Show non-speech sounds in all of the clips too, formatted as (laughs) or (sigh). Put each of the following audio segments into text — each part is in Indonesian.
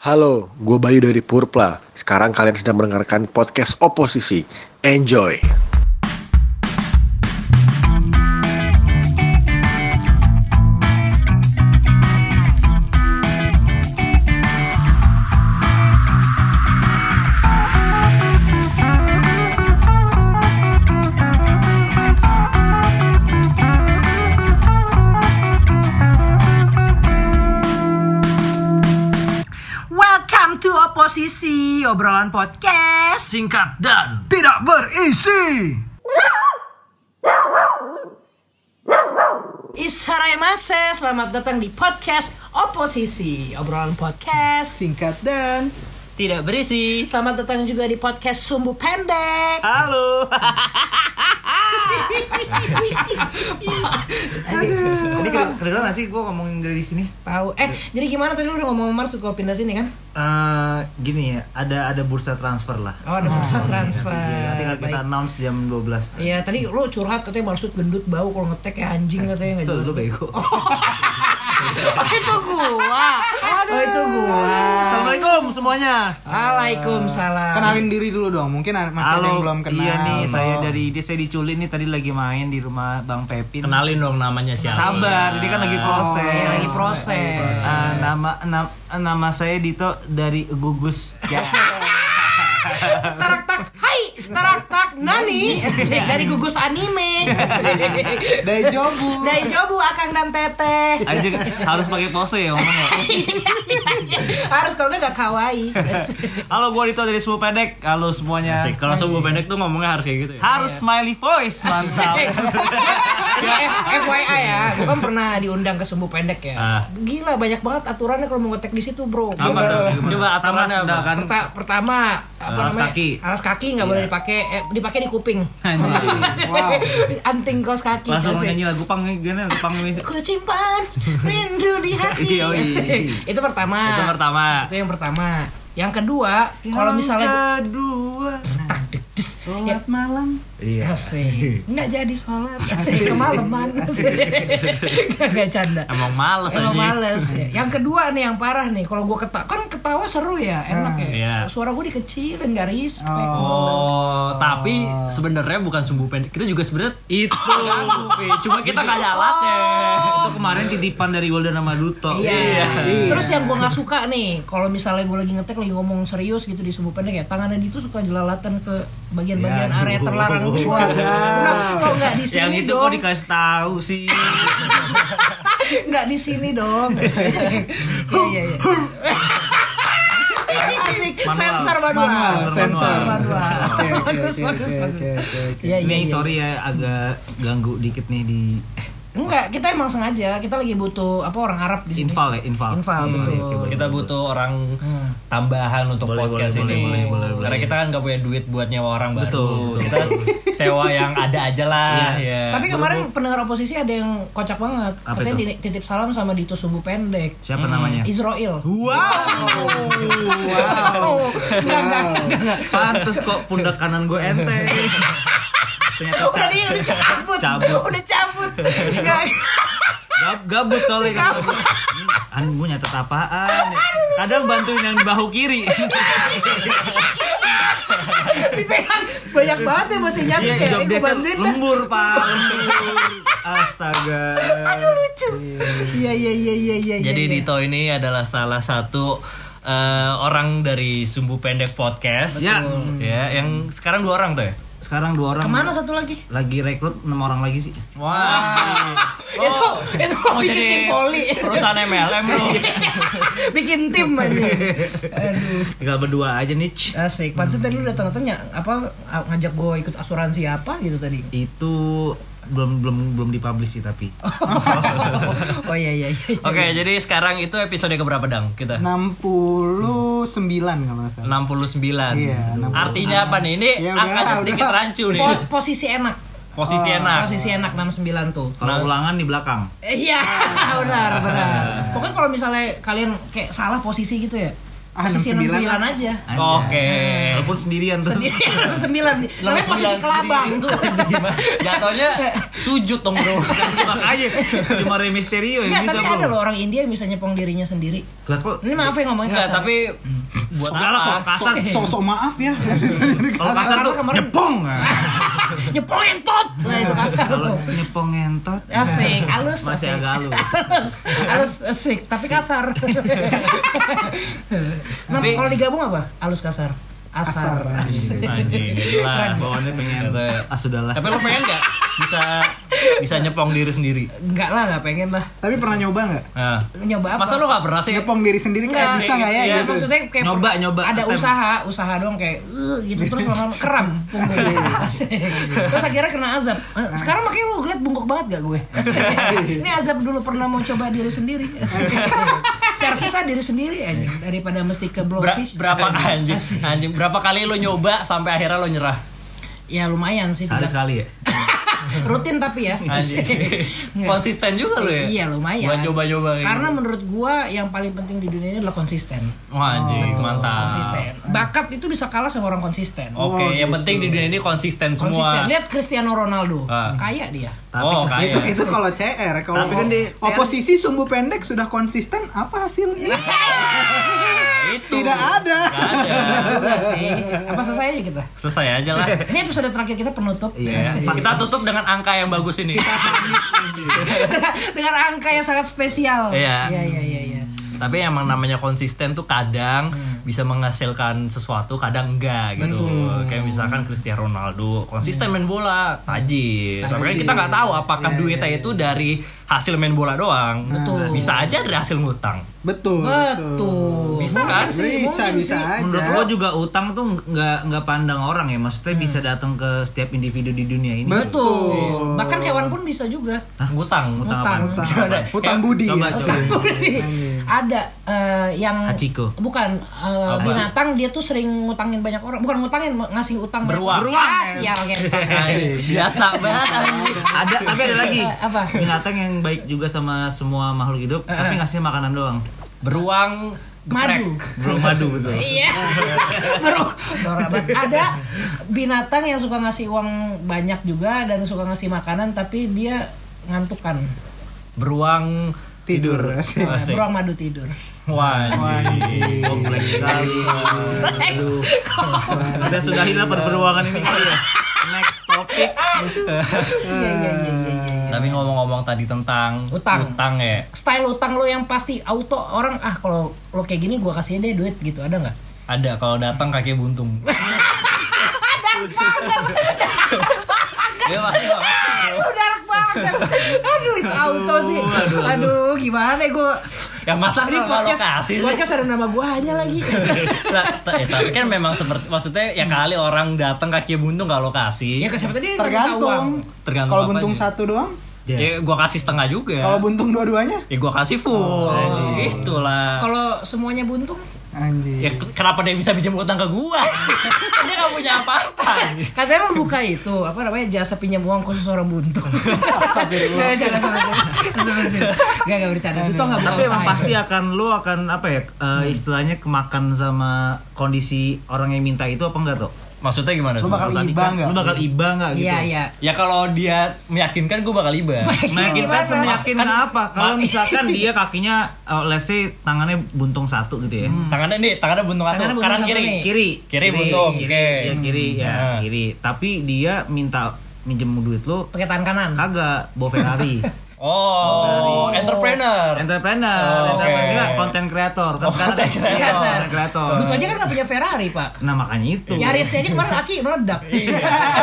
Halo, gue Bayu dari Purpla. Sekarang kalian sedang mendengarkan podcast oposisi. Enjoy! Obrolan podcast singkat dan tidak berisi. Isharamase, selamat datang di podcast Oposisi, obrolan podcast. singkat dan tidak berisi. Selamat datang juga di podcast Sumbu Pendek. Halo. Tadi ke- kedengeran gak sih gue ngomongin dari sini? Tahu? Eh, jadi gimana tadi lu udah ngomong Mars kalau pindah sini kan? Eh gini ya, ada ada bursa transfer lah. Oh, ada bursa transfer. Iya, tinggal kita Baik. announce jam 12 Iya, tadi lu curhat katanya maksud gendut bau kalau ngetek kayak anjing katanya nggak Itu jelas. lu bego. (laughs) Oh, itu gua. (laughs) Oh, itu gua. Assalamualaikum semuanya. Waalaikumsalam. Kenalin diri dulu dong, mungkin masih ada yang belum kenal. Iya nih, Oh. saya dari dia saya diculik nih tadi lagi main di rumah Bang Pepin. Kenalin dong namanya siapa. Sabar, ini kan lagi proses. Iya, lagi proses. Ah, nama nam- nama saya Dito dari Gugus. Ya. (laughs) (laughs) tarak tak hai tarak tak nani (laughs) dari gugus anime (laughs) Dari Jobu. dari jobu akang dan teteh Anjing harus pakai pose ya ngomongnya. harus kalau nggak kawaii Halo, gua Dito dari Suhu Pendek. Halo semuanya. Asik. Kalau sumbu pendek tuh ngomongnya harus kayak gitu ya. Harus smiley voice, mantap. Eh, FYI ya, gue kan pernah diundang ke sumbu pendek ya. Ah. Gila banyak banget aturannya kalau mau ngetek di situ bro. Apa Gua- tuh? Coba aturannya apa? kan Perta- pertama apa Alas namanya? kaki. Alas kaki nggak boleh dipakai, eh, dipakai di kuping. Wow. (laughs) Anting kaos kaki. langsung asik. nyanyi lagu pang gini, lagu pang ini. Ku simpan rindu di hati. Iya, iya. itu pertama. Itu pertama. Itu yang pertama. Yang kedua, kalau misalnya kedua. tak des ya, Selamat malam. Iya. asik. (laughs) Nggak jadi sholat. Asik kemalaman. Asik. Nggak canda. Emang males Emang aja. males ya. Yang kedua nih yang parah nih, kalau gua ketawa kan ketawa seru ya, enak ya. Iya. Suara gua dikecilin, nggak respect. Oh, tapi sebenarnya bukan sumbu pendek. Kita juga sebenarnya itu. (laughs) Cuma kita nggak ada alatnya. Itu kemarin titipan dari Golden sama Duto. Iya. Terus yang gue nggak suka nih, kalau misalnya gue lagi ngetek lagi ngomong serius gitu di sumbu pendek ya, tangannya dia tuh suka jelalatan ke bagian-bagian Ya, area aduh. Terlarang gue. Kok nggak di Yang sini itu dong? kok dikasih tahu sih. (laughs) Nggak di sini dong. (laughs) Iya iya iya. Asik, sensor manual. Manual, sensor manual. Oke, oke, Bagus bagus bagus. Iya iya. Ini iya. sorry ya agak ganggu dikit nih di Enggak, kita emang sengaja. Kita lagi butuh apa orang Arab di sini. infal ya, infal. Infal, betul. oke, boleh. Kita butuh orang Hmm. tambahan untuk Boleh, podcast boleh, ini. boleh, boleh, boleh, Karena boleh. kita kan nggak punya duit buat nyewa orang baru. Betul, betul. Kita sewa yang ada aja lah. Iya. ya. Tapi kemarin pendengar oposisi ada yang kocak banget. Apa Katanya itu? di- titip salam sama Dito Sumbu Pendek. Siapa namanya? Israel. Wow. Oh, enggak, enggak, enggak, enggak. Pantes kok pundak kanan gue enteng. (laughs) Ternyata (laughs) Udah ca- dia udah cabut. Cabut. Udah cabut. (laughs) Gab- gabut soalnya kan. An gue nyatet apaan? ya? Kadang bantuin yang di bahu kiri. (laughs) Dipegang banyak banget ya masih nyatet Iya, ya. job desk lembur, Pak. Lembur. Astaga. Aduh lucu. Iya iya iya iya iya. Jadi iya. Dito ini adalah salah satu eh, orang dari Sumbu Pendek Podcast. Ya. Ya, yang sekarang dua orang tuh ya. Sekarang dua orang Ke mana satu lagi? lagi rekrut enam orang lagi sih. Wah. itu itu mau bikin jadi tim voli. perusahaan MLM lu. (laughs) bikin tim aja. Aduh. Tinggal berdua aja nih. Asik. Pantes tadi lu datang-datang ya apa ngajak gue ikut asuransi apa gitu tadi. Itu belum belum belum dipublish sih tapi. (laughs) oh iya iya iya. Oke, jadi sekarang itu episode keberapa Dang kita? 69 kalau nggak salah. 69. Iya, 69. Artinya apa nih? Ini Ya udah, angkanya sedikit udah. rancu nih. Po- posisi enak. Posisi enak. Posisi enak 69 tuh. Kalau ulangan di belakang. Iya, (laughs) benar, benar. (laughs) Pokoknya kalau misalnya kalian kayak salah posisi gitu ya. Ah, posisi 69 69 aja Oke. Walaupun sendirian tuh. sendiri nomor 9 namanya posisi kelabang tuh (laughs) Jatuhnya sujud dong bro. (laughs) Makanya cuma Rey Mysterio yang bisa tapi ada loh orang India yang bisa nyepong dirinya sendiri kok ini maaf ya ngomongin Enggak, kasar tapi buat Enggak lah, apa? kasar. Sok-sok maaf ya. kalau kasar tuh kemarin- nyepong. Nyepong entot nah itu kasar Kalau tuh nyepong ngentot. asik halus Masih asik. agak halus. halus halus asik tapi kasar (laughs) nah Tapi- kalau digabung apa halus kasar asar, Asar, Anjing, jelas. Bawaannya pengen. Gitu. Ah sudahlah. Tapi lo pengen nggak bisa bisa nyepong diri sendiri? enggak lah enggak pengen lah Tapi pernah nyoba nggak? Nah, nyoba apa masa lo nggak pernah sih? Nyepong diri sendiri nggak Enggak, bisa nggak ya iya, gitu? maksudnya kayak Nyoba, nyoba, ada attempt. usaha usaha doang kayak "Eh," gitu terus lama-lama (laughs) Asik. terus akhirnya kena azab Eh, sekarang makanya lu ngeliat bungkuk banget gak gue ini azab dulu pernah mau coba diri sendiri servisnya diri sendiri aja daripada mesti ke blowfish berapa anjing? Anjing berapa kali lo nyoba sampai akhirnya lo nyerah? ya lumayan sih Sekali sekali ya. (laughs) rutin tapi ya. (laughs) Konsisten juga lo ya? iya lumayan Buat coba-coba kayak karena gitu. menurut gua yang paling penting di dunia ini adalah konsisten Wah anjing, mantap. konsisten bakat itu bisa kalah sama orang konsisten Oke, Oh, yang gitu. penting di dunia ini konsisten semua. konsisten lihat Cristiano Ronaldo Ah. kaya dia oh, Tapi- kayak Itu itu kalau CR, kalau kan di- oposisi sumbu pendek sudah konsisten, apa hasilnya? (laughs) itu. Tidak ada. Ada. Enggak sih. Apa selesai aja kita? Selesai aja lah. Ini episode terakhir kita penutup. Iya. Asik. Kita tutup dengan angka yang bagus ini. (laughs) (laughs) Dengan angka yang sangat spesial. Iya. Iya, iya, iya, iya. Tapi emang namanya konsisten tuh kadang bisa menghasilkan sesuatu, kadang enggak gitu. Betul. Kayak misalkan Cristiano Ronaldo konsisten main bola, tajir. Tapi kan kita nggak tahu apakah duitnya itu dari hasil main bola doang. Betul. Bisa aja dari hasil ngutang. Betul. Betul. Bisa kan? Sih, Bisa mungkin bisa sih. aja. Menurut gua juga utang tuh nggak nggak pandang orang ya, maksudnya bisa datang ke setiap individu di dunia ini. Betul. Bahkan hewan pun bisa juga. Hah, ngutang. Utang Utang. apa? Hutang Ya, budi coba, ya. coba. Ada eh, yang Hachiko. Bukan Apa? binatang dia tuh sering ngutangin banyak orang. Bukan ngutangin ngasih utang Beruang. Beruang, Ah, ya. (laughs) sial Anjing, Biasa banget. Ada tapi ada lagi. Eh, apa? Binatang yang baik juga sama semua makhluk hidup, Eh, tapi ngasih makanan doang. Beruang geprek. Madu. Belum madu betul. Iya. (laughs) Banget. ada binatang yang suka ngasih uang banyak juga dan suka ngasih makanan tapi dia ngantukan. Beruang Tidur. Asik. Asik. Beruang madu tidur. Wah, Anjing. Kompleks sekali. Aduh. Udah sudah hilang perberuangan ini. Next topic. Iya iya iya iya. iya. Tapi ngomong-ngomong tadi tentang Utang. ya. Style utang lo yang pasti auto orang ah kalau lo kayak gini gua kasih deh duit gitu ada nggak? Ada kalau datang kaki buntung. (laughs) Dia pasti. Aduh itu auto sih. aduh, aduh. Aduh gimana gue Ya masa ini podcast, lokasi sih? podcast ada nama gua aja lagi. (laughs) Lah, ta- eh, tapi kan memang seperti maksudnya ya kali orang datang kaki buntung nggak lokasi. ya ke siapa tadi. Tergantung. Tergantung Kalau buntung satu doang, Ya gua kasih setengah juga. kalau buntung dua-duanya, ya gua kasih full. Itulah. Kalau semuanya buntung, anjing. Ya kenapa dia bisa pinjam utang ke gua? (laughs) Dia nggak punya apa-apa. katanya mau buka itu apa namanya jasa pinjam uang khusus orang buntung. Gak jangan Gak gak bercanda. Itu nggak buka Tapi emang pasti akan lu akan apa ya eh, istilahnya kemakan sama kondisi orang yang minta itu apa enggak tuh? Maksudnya gimana? Lu bakal Tadi iba nggak? Lu bakal iba nggak gitu? Iya iya. Ya kalau dia meyakinkan gua bakal iba. (laughs) Meyakinkan semeyakinkan Kan- apa? Kalau misalkan dia kakinya oh, let's say tangannya buntung satu gitu ya. Tangannya nih, tangannya buntung satu, Tangannya buntung kanan satu kiri. nih. Kiri, Kiri buntung, kiri, oke. ya kiri ya Nah. kiri. Tapi dia minta minjem duit lu Pakai tangan kanan. kagak bawa Ferrari. (laughs) Oh, entrepreneur. entrepreneur, Oh, oke. entrepreneur enggak konten kreator. Kan Oh, content creator. content creator. Itu aja kan nggak punya Ferrari pak. Nah makanya itu. Yarisnya aja kemarin Aki meledak.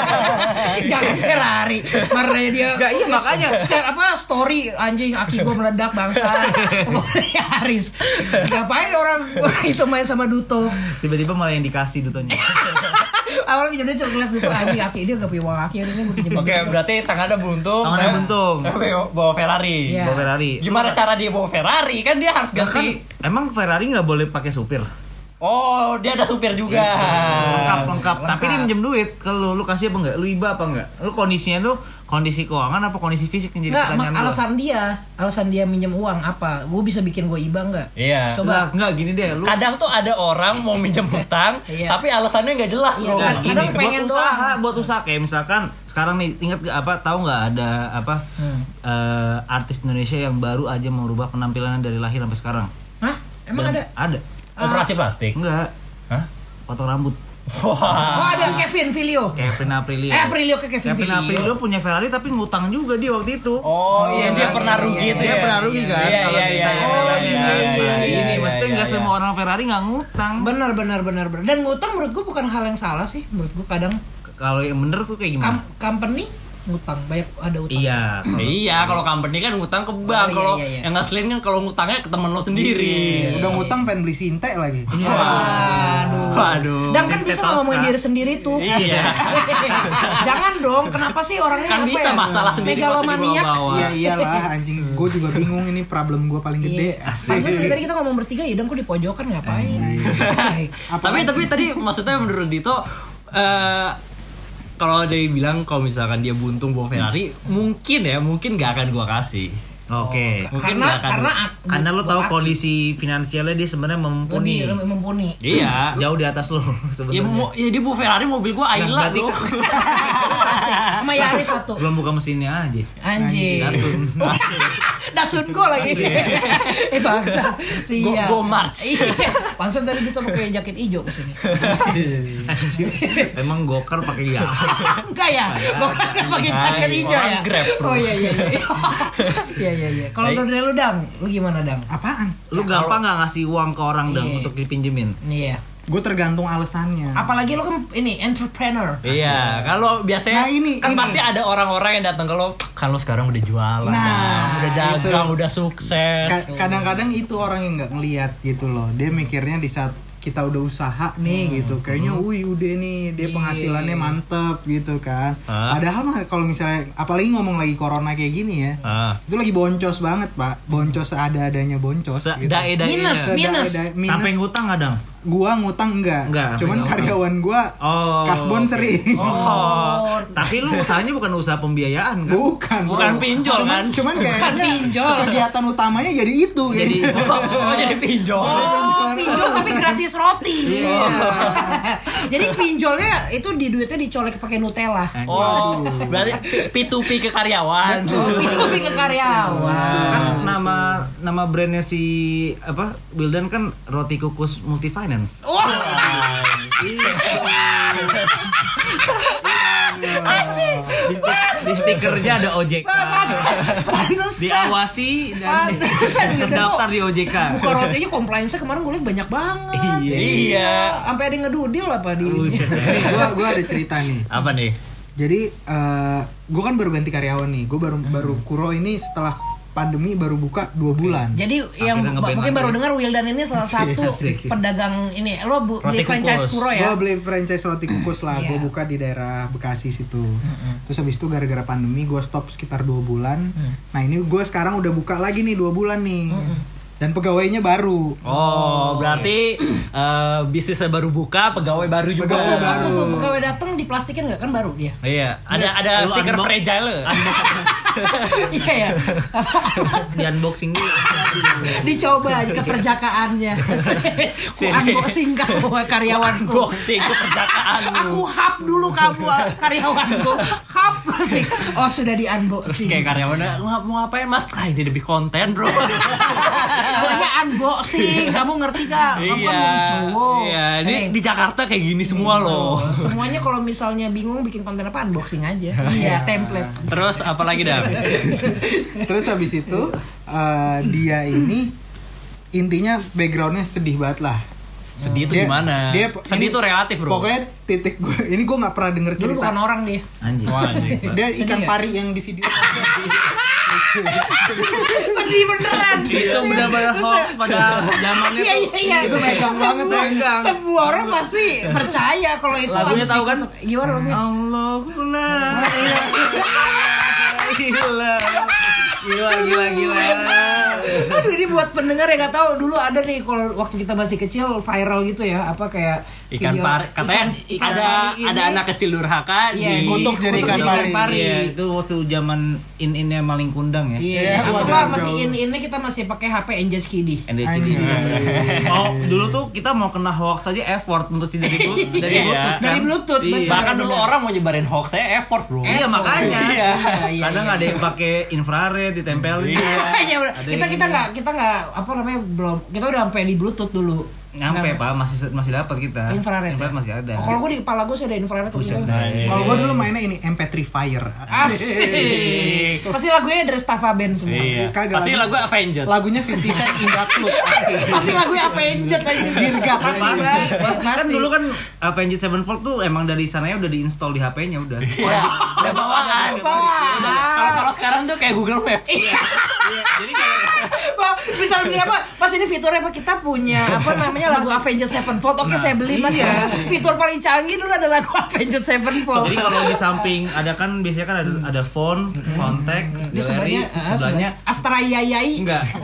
(laughs) Jangan Ferrari. Karena dia Nggak, iya, makanya. Setiap apa story anjing Aki gua meledak bangsa. (laughs) Yaris. Ngapain orang orang (laughs) itu main sama Duto? Tiba-tiba malah yang dikasih dutonya. Awalnya pinjam dia coklat Duto anjing Aki dia gak punya uang Aki ini gue pinjam. Oke, berarti tangannya buntung. Tangannya eh, buntung. Tapi bawa Ferrari. Iya. Bawa Ferrari. Gimana cara dia bawa Ferrari? Kan dia harus kan ganti. emang Ferrari nggak boleh pakai supir. Oh, dia ada supir juga. lengkap lengkap tapi Lengkap. dia minjem duit kalau lu kasih apa enggak lu iba apa enggak lu kondisinya tuh kondisi keuangan apa kondisi fisik yang jadi Enggak, pertanyaan gua. alasan dia, alasan dia minjem uang apa? Gue bisa bikin gue iba nggak? Iya. Coba. Lah, enggak gini deh lu Kadang tuh ada orang mau minjem hutang, (laughs) Iya. tapi alasannya nggak jelas, Iya, bro. kan? Nah, gini, kadang buat pengen usaha, doang. buat usaha kayak misalkan sekarang nih ingat gak apa tahu nggak ada apa Hmm. eh, artis Indonesia yang baru aja merubah penampilannya dari lahir sampai sekarang. Hah? Emang Dan ada? Ada. Operasi plastik. Enggak. Hah? Potong rambut. Wah. Oh ada Kevin Filio. Kevin Aprilio. Eh Aprilio ke Kevin, Kevin Aprilio punya Ferrari tapi ngutang juga dia waktu itu. Oh, iya dia pernah rugi itu dia ya. pernah rugi kan? Iya, Kalau iya, kita iya. yang Oh, iya, kan. iya, iya, ini iya, maksudnya iya, nggak iya. semua orang Ferrari nggak ngutang. Benar benar benar benar. Dan ngutang menurut gue bukan hal yang salah sih. Menurut gue kadang Kalau yang bener tuh kayak gimana? kam- company ngutang banyak ada utang. Iya. (clears throat) Iya, kalau company kan ngutang ke bank. Oh, iya, Kalau iya, iya. yang ngeselin kan kalau ngutangnya ke temen lo sendiri. Udah ngutang pengen beli sinte lagi. Waduh. Waduh. Dan kan bisa ngomongin diri sendiri tuh. Iya. (laughs) Jangan dong. Kenapa sih orangnya Kan apa bisa ya? masalah sendiri Megalomaniak. Iya iyalah anjing, gue juga bingung ini problem gue paling gede. Iya. Pantesan dari tadi kita ngomong bertiga ya, dong kok di pojokan ngapain? (laughs) tapi tapi tadi maksudnya menurut Dito eh kalau dia bilang kalau misalkan dia buntung bawa Ferrari, mungkin ya, mungkin nggak akan gua kasih. Oke. Mungkin karena nggak akan. karena Karena lo tahu kondisi finansialnya dia sebenarnya mumpuni. lebih lebih mumpuni. Iya. (clears throat) Jauh di atas lo (laughs) Ya, sebenarnya. mau, ya dia bawa Ferrari mobil gua Ayla berarti bro. Asik. (laughs) Sama Yaris satu. Belum buka mesinnya aja. Anjing. Datsun. (laughs) Datsun gue lagi. eh bangsa. Siap. Go- go march. Iya. Panson tadi kita pakai jaket hijau ke sini. Emang gokar pakai ya. Enggak ya? Gue kan pakai jaket hijau ya. Grab. Oh iya iya iya. Iya iya. Kalau Baik. dari lu dang, lu gimana dang? Apaan? Lu gampang nggak ngasih uang ke orang dong Iya. untuk dipinjemin? Iya. Gue tergantung alasannya. Apalagi lu kan ini entrepreneur. Iya, kalau biasanya Nah, ini- kan ini. pasti ada orang-orang yang datang ke lo, kan lo sekarang udah jualan, Nah, udah dagang, itu. udah sukses. Ka- kadang-kadang itu orang yang nggak ngelihat gitu loh dia mikirnya di saat kita udah usaha nih gitu kayaknya wih udah nih dia penghasilannya mantep gitu kan Hah? padahal mah kalau misalnya apalagi ngomong lagi corona kayak gini ya Ah. itu lagi boncos banget pak boncos ada-adanya boncos gitu. Sedae-dae. Minus, minus. Seda- minus. Sampai ngutang dong? Gua ngutang enggak, Enggak, cuman enggak karyawan gua Oh, kasbon sering Oh, (laughs) tapi lu usahanya bukan usaha pembiayaan kan? bukan bro. Bukan pinjol, cuman, kan? cuman kayaknya pinjol. kegiatan utamanya jadi itu Jadi gitu. (laughs) Oh, jadi pinjol. Oh, pinjol tapi gratis roti. (laughs) Iya. Jadi pinjolnya itu di duitnya dicolek pakai Nutella. Oh, berarti P- P2P ke karyawan. Itu lebih ke karyawan. kan nama nama brandnya si apa Wildan kan roti kukus multifinance. (laughs) Wah, anjing. Di, sti- di stikernya ada OJK. Pantesan. Diawasi dan terdaftar di OJK. Buka rotinya compliance-nya kemarin gue liat banyak banget. Iya. Iya. Sampai ada yang ngedudil apa di gua gua ada cerita nih. Apa nih? Jadi eh gue kan baru ganti karyawan nih. Gue baru baru kuro ini setelah pandemi baru buka dua bulan. Jadi yang Akhirnya ngeband mungkin baru dengar Wildan ini salah satu asik. pedagang ini. Lo bu, Roti beli franchise. Kuro Gue ya? beli franchise roti kukus lah. Gue Iya. buka di daerah Bekasi situ. Terus habis itu gara-gara pandemi gue stop sekitar dua bulan. Nah ini gue sekarang udah buka lagi nih dua bulan nih. Dan pegawainya baru. Oh, berarti eh, bisnisnya baru buka, pegawai baru juga. Pegawai baru. Waktu pegawai datang diplastikin nggak kan baru dia? Iya, ada ada stiker unbox- fragile. (laughs) Iya ya. Di unboxing dulu. Dicoba ke perjakaannya. (laughs) Ku unboxing kamu karyawanku. Unboxing ke perjakaanmu. Aku hap dulu kamu karyawanku. Hap sih. Oh sudah di Terus unboxing. kayak karyawannya "Mau- mau ngapain mas? Ah ini demi konten bro. (laughs) Pokoknya unboxing. Kamu ngerti gak? Kamu kan iya. mau cowok. Iya, ini Eh, di Jakarta kayak gini semua loh. Semuanya kalau misalnya bingung bikin konten apa unboxing aja. Iya, template. Terus apa lagi dah? Terus habis itu eh, dia ini intinya backgroundnya sedih banget lah. Sedih itu gimana? Dia, Sedih ini itu relatif bro. Pokoknya titik gue ini gue nggak pernah denger cerita. bukan orang dia. Anjing. Wah, sih. Dia Sedih ikan pari yang di video. (laughs) Sedih beneran. Itu benar-benar hoax pada zamannya Iya iya iya. Itu megang banget, Semua- megang. Semua orang pasti percaya kalau itu Lagunya tahu kan? Gimana lagunya? Allahullah. Gila. Gila gila gila. Aduh ini buat pendengar yang nggak tahu dulu ada nih kalau waktu kita masih kecil viral gitu ya apa kayak Ikan video- pari, katanya ikan- ikan ada pari ini- ada anak kecil durhaka Iya, di kutuk jadi ikan pari. Iya, itu waktu zaman in-innya maling kundang ya. Iya, Iya, atau nggak jauh. masih ini ini kita masih pakai HP. NDCD. Anjing. Oh, dulu tuh kita mau kena hoax aja effort untuk tidak dari (laughs) Bluetooth. Dari Iya. Bluetooth. kan? Dari Bluetooth, Iya. betul. bahkan dulu orang mau nyebarin hoax saya effort bro Iya makanya. Iya. iya, Kadang iya. ada yang pakai infrared ditempelin. Iya, (laughs) kita kita. Nggak kita nggak apa namanya belum kita udah sampai di Bluetooth dulu. nyampe pak masih masih dapat kita. Infrared. ya? masih ada. Oh, kalau gue di kepala gue sih ada infrared tuh. Buset, gitu. dah. Kalau gue dulu mainnya ini MP3 Fire. Asik. Pasti lagunya dari Stava Band semua. Iya. Kagak Pasti lagu- lagu Avengers. Lagunya 50 Cent Indah Club. Asik. Pasti lagunya Avenged aja. Dirgat. Pasti. Pas Pasti. kan dulu kan Avenged Sevenfold tuh emang dari sananya udah diinstal di HP-nya udah. Iya, udah bawaan. Kalau kalau sekarang tuh kayak Google Maps. Iya. Jadi kalau (laughs) Wah, bisa beli apa? Pas ini fiturnya apa? Kita punya apa namanya lagu Avenged Sevenfold. Oke, Nah, saya beli Mas. iya. Fitur paling canggih dulu ada lagu Avenged Sevenfold. Jadi kalau di samping ada kan biasanya kan ada ada phone, konteks, Di galeri, sebelahnya, ah, Astra Yayai. enggak. (laughs)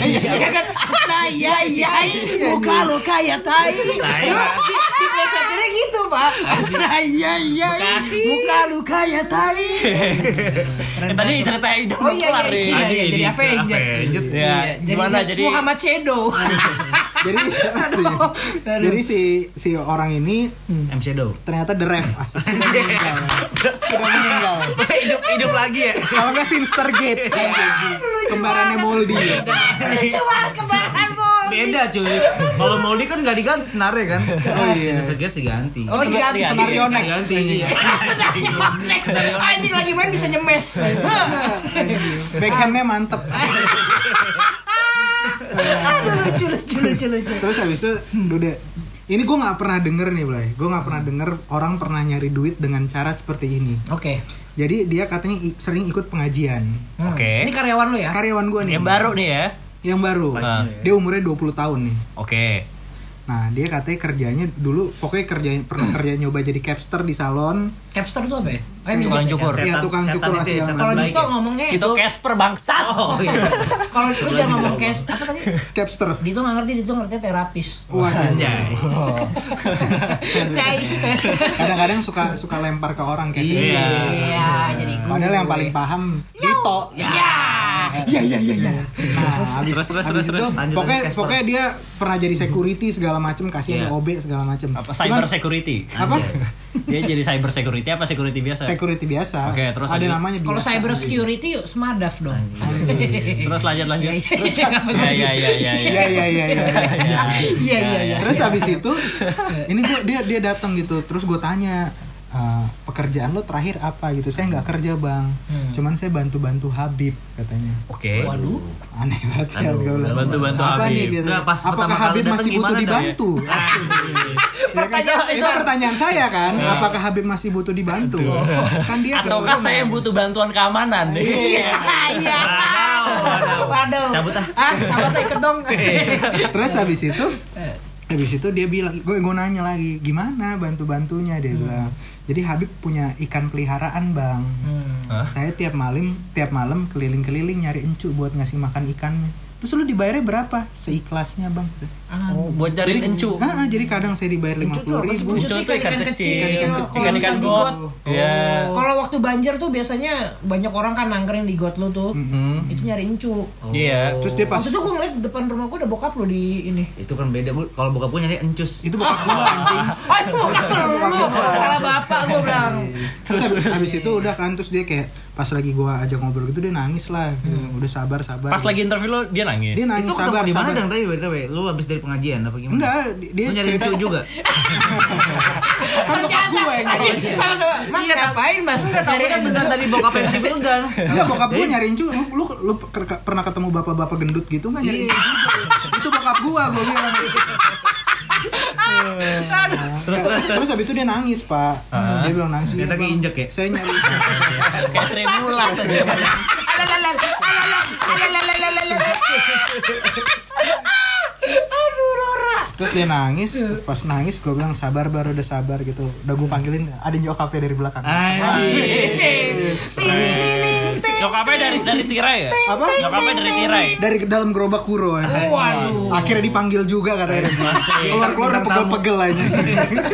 Iya kan Astra Yayai Muka lo kayak tai di, di gitu pak Astra Yayai Muka lo kayak tai (laughs) Eh, Tadi cerita hidup Oh iya iya, iya, iya, Jadi di- Avenged. Ya, gimana jadi Muhammad Cedo (laughs) Jadi si, jadi si si orang ini M Shadow. ternyata The Ref asik. (laughs) Sudah meninggal. Sudah meninggal. hidup hidup lagi ya. Kalau nggak Sinster Gates kembarannya Moldy. Cuma kebaran bol Beda cuy. Kalau Molly kan nggak diganti senarnya kan. Oh, iya. Sinetron sih ganti. Oh diganti Senario next. Ganti. iya. Next Anjing lagi main bisa nyemes (laughs) Backhandnya mantep. Aduh lucu lucu lucu lucu Terus habis itu udah ini gue nggak pernah denger nih Blay Gue nggak pernah denger orang pernah nyari duit dengan cara seperti ini Oke Jadi dia katanya sering ikut pengajian Hmm. Oke. Ini karyawan lo ya? Karyawan gue nih Yang baru nih ya. Yang baru Ah. Dia umurnya 20 tahun nih Oke. Nah dia katanya kerjanya dulu Pokoknya kerja pernah (clears throat) kerja nyoba jadi capster di salon Capster itu apa ya? Yang Tukang ya? cukur. Iya tukang setan cukur itu ya, segala setan Kalau Dito ya? ngomongnya Itu itu Casper bangsat. Oh iya. (laughs) Kalau lu jangan ngomong cash apa tadi? Capster Dito nggak ngerti, Dito ngerti terapis. Wah kadang-kadang suka suka lempar ke orang kayak gitu. Iya. Iya, jadi. Padahal yang paling paham Dito. Ya. Iya, iya, iya, iya. Nah, habis, Terus, terus, habis terus, itu, terus. Lanjut, pokoknya lanjut, pokoknya dia pernah jadi security segala macem kasih Iya. OB segala macem. Apa cyber Cuman- security? apa? Dia jadi cyber security apa security biasa? Security biasa. Oke, terus ada lanjut. namanya Kalau cyber security yuk semadaf dong. Terus lanjut lanjut. Iya, iya. Ya ya ya ya. Iya iya iya iya. Iya, iya, iya. Terus habis itu ini gua dia dia datang gitu. Terus gue tanya "Eh, pekerjaan lo terakhir apa gitu saya nggak kerja bang Hmm. cuman saya bantu bantu Habib katanya Oke. Waduh. aneh banget ya bilang. bantu-bantu apa nih Habib. gitu Nggak, pas apakah pertama kali Habib datang masih butuh ya? dibantu. (laughs) Ya kan? Pertanyaan itu pertanyaan saya kan apakah Habib masih butuh dibantu kan dia (laughs) Ataukah saya yang butuh bantuan keamanan? (laughs) Iya. Iya. Waduh. Cabut ah. Ah, sahabat ikut dong. terus habis itu habis itu dia bilang gue gue nanya lagi gimana bantu bantunya dia bilang jadi Habib punya ikan peliharaan bang. Hah? saya tiap malam tiap malam keliling keliling nyari encu buat ngasih makan ikannya terus lu dibayarnya berapa seikhlasnya bang Oh, buat cari encu. Ah, ah, jadi kadang saya dibayar lima puluh ribu Encu tuh ikan ikan kecil. kecil. Ikan Kalau kecil. Di got. got. Iya. Kalau waktu banjir tuh biasanya banyak orang kan nangkring di got lu tuh. Hmm. Itu nyari encu. Iya. terus dia pas Waktu itu gue ngeliat depan rumah gue ada bokap lu di ini. Itu kan beda bu. Kalau bokap gue nyari encus. itu bokap gua (laughs) anjing Oh itu bokap lu, salah bapak gue bilang. terus habis itu udah kan terus dia kayak pas lagi gua ajak ngobrol gitu dia nangis lah udah sabar sabar Pas lagi interview lo dia nangis. dia nangis Itu sabar di mana dong tadi BTW? Lu habis dari pengajian apa gimana? enggak dia Lu nyari cerita juga. (laughs) kan bokap gue yang nyari Anjing, sama-sama. Mas ngapain mas? Nyari kan benar tadi bokap yang sih udah. Enggak bokap gue nyari incu, lu, lu, lu pernah ketemu bapak-bapak gendut gitu nggak nyari incu juga? Itu bokap gua, gua bilang. Terus terus Terus habis itu dia nangis pak, dia bilang nangis. "Iya, Bang, keinjek ya? Saya nyari. kayak. Aduh Rora. Terus dia nangis, pas nangis gue bilang sabar baru udah sabar gitu. Udah gue panggilin ada nyokapnya dari belakang. Anjing. Ting, ting, ting, ting. Nyokapnya dari dari tirai ya? Apa? Nyokapnya dari tirai. Dari dalam gerobak kuro. Waduh. Akhirnya dipanggil juga katanya. Keluar-keluar udah pegel-pegel aja.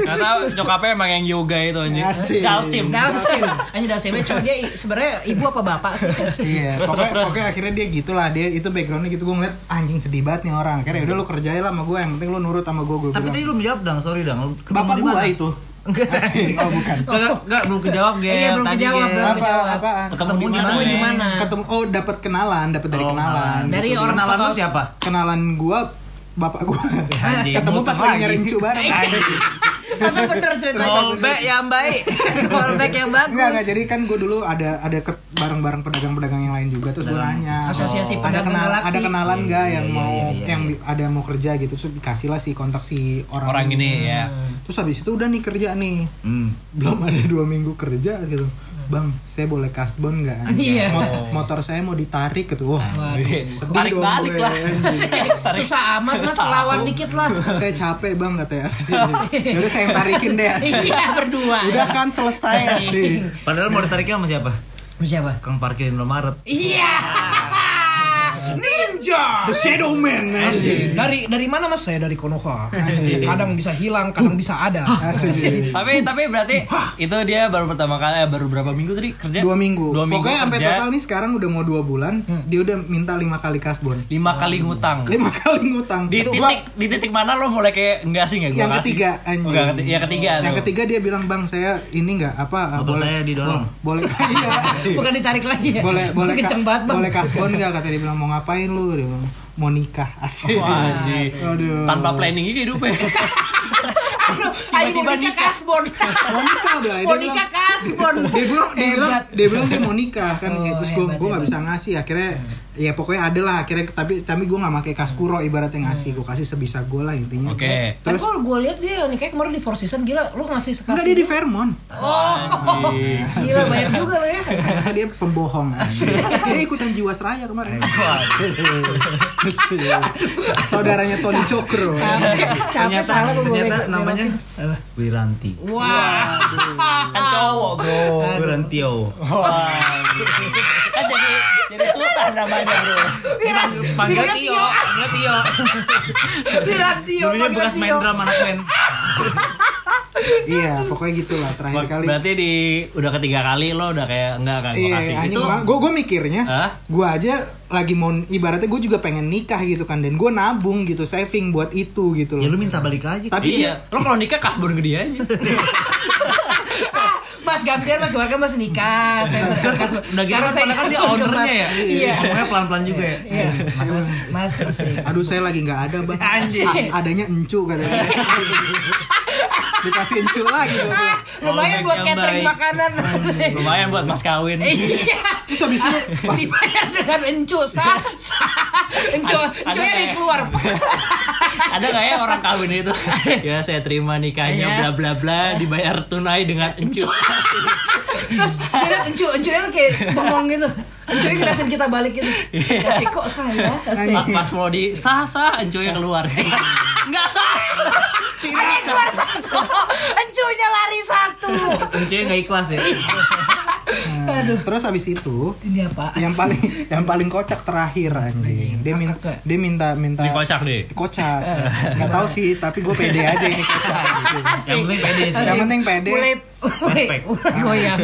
Gak tau nyokapnya emang yang yoga itu. Asik. Dalsim. Dalsim. Hanya Dalsimnya cowok dia sebenarnya ibu apa bapak sih? Iya, Terus, pokoknya, terus, terus. pokoknya akhirnya dia gitulah dia itu backgroundnya gitu gue ngeliat anjing sedih banget nih orang. Akhirnya udah lu kerjain lah sama gue, yang penting lu nurut sama gue. gue Tapi bilang. tadi lu jawab dang, sorry dang. Lu ketemu bapak gue itu. (laughs) (laughs) Asik. Oh bukan. Enggak, enggak belum kejawab, Gel. Iya, belum Tadi, kejawab, belum. Apa kejawab. apaan? Ketemu di mana? Ketemu di Nek? mana? Ketemu oh dapat kenalan, dapat dari Oh, kenalan. Dari Gitu. orang Kenalan lu siapa? kenalan gue bapak gue. Ketemu pas lagi nyari cu bareng. Tante bener ceritanya. Callback yang baik. (laughs) Callback yang bagus. Enggak, enggak. Jadi kan gue dulu ada ada ke bareng-bareng pedagang-pedagang yang lain juga terus gue nanya. Asosiasi ada Pedagang kenal, Galaksi. ada kenalan nggak yang iya, mau iya, iya, yang ada yang mau kerja gitu terus dikasih lah si kontak si orang Orang ini ya. terus habis itu udah nih kerja nih Hmm. belum ada dua minggu kerja gitu bang saya boleh kasbon nggak (laughs) Iya. Mot- motor saya mau ditarik gitu wah sedih Tarik dong balik gue. lah. (laughs) (laughs) Tarik. Susah amat mas lawan dikit lah. saya capek bang katanya asli udah saya yang tarikin deh asli Iya berdua. udah kan selesai asli Padahal mau ditariknya sama siapa? Siapa? Kang parkir Indomaret. Iya. Ninja. the shadow man asli Dari dari mana mas? Saya dari Konoha. Kadang bisa hilang, kadang bisa ada. Tapi tapi berarti itu dia baru pertama kali eh, baru berapa minggu tadi kerja? dua minggu. Dua minggu Pokoknya sampai kerja. total nih sekarang udah mau dua bulan, dia udah minta lima kali kasbon. lima kali ngutang. Lima kali ngutang. Di Itu titik gua- di titik mana lo mulai kayak enggak sih enggak gua yang kasih? ketiga Oh, anjing. enggak, keti- yang ketiga Yang tuh. ketiga dia bilang bang saya ini nggak apa Motor saya didorong." Boleh iya. (laughs) Bukan ditarik lagi ya. boleh boleh ka- banget bang. boleh kasbon nggak kata dia bilang mau ngapain lu dia bilang mau nikah (laughs) asik. Wah, anjing. Aduh. Tanpa planning ini hidupnya. (laughs) Aduh, ayo Tiba-tiba mau nikah kasbon. Mau nikah. Dia Mau bilang- nikah kasbon. dia bilang dia bilang dia bilang dia mau nikah kan Oh, terus gue nggak bisa ngasih akhirnya ya pokoknya ada lah. Akhirnya tapi tapi gue nggak pakai kaskuro ibaratnya ngasih. Gue kasih sebisa gue lah intinya. Oke. Tapi terus kok gue lihat dia nikah kemarin di Four Seasons gila, lu ngasih sekali. enggak dia di Fairmont. Oh, gila banyak juga lo ya. (laughs) Dia pembohong dia ikutan jiwasraya kemarin. Saudaranya Tony Cokro Capek, capek salah gue ternyata namanya Wiranti. Wah. Kan cowok, Bro. Wirantio. Wah. Kan jadi jadi susah namanya, Bro. Panggil Tio, panggil Tio. Wiratio. Dulunya bekas main drum anak band. iya pokoknya gitulah terakhir kali Berarti di udah ketiga kali lo udah kayak enggak kan kasih Iya, anjing itu. gue gue mikirnya, Hah? gue aja lagi mau ibaratnya gue juga pengen nikah gitu kan dan gue nabung gitu saving buat itu gitu Ya loh. lu minta balik aja. Tapi iya. Lo kalau nikah kasbon dia aja. (laughs) Mas gantian Mas kemarin kan Mas nikah. Saya. Udah gitu kan padahal kan dia ownernya Mas. ya. Iya. Ngomongnya pelan-pelan juga ya. Iya. Mas, Mas. Aduh saya lagi nggak ada bang. Adanya encu katanya. (laughs) Dikasih encu lagi bilang. Lumayan buat yang catering baik. makanan. Lumayan buat mas kawin. Iya. Terus habis itu (laughs) Dibayar dengan encu sah sah. Encu ada encunya kayak- keluar. (laughs) Ada nggak ya orang kawin itu? ya saya terima nikahnya Iya. bla bla bla dibayar tunai dengan encu. Terus dia liat encu, encunya kayak bengong gitu. Encunya ngeliatin kita balik gitu. Kasih kok saya. Pa- Pas mau di sah sah encunya keluar. (laughs) Enggak sah. Ada yang keluar satu. Encunya lari satu. Kuncinya nggak ikhlas ya. Aduh. terus habis itu Ini apa? yang paling yang paling kocak terakhir anjing. Dia minta Kakak. dia minta minta Ini kocak deh. kocak. Nggak tahu sih tapi gue pede aja ini kocak. Yang penting pede sih. Yang penting pede. Mulai, goyang.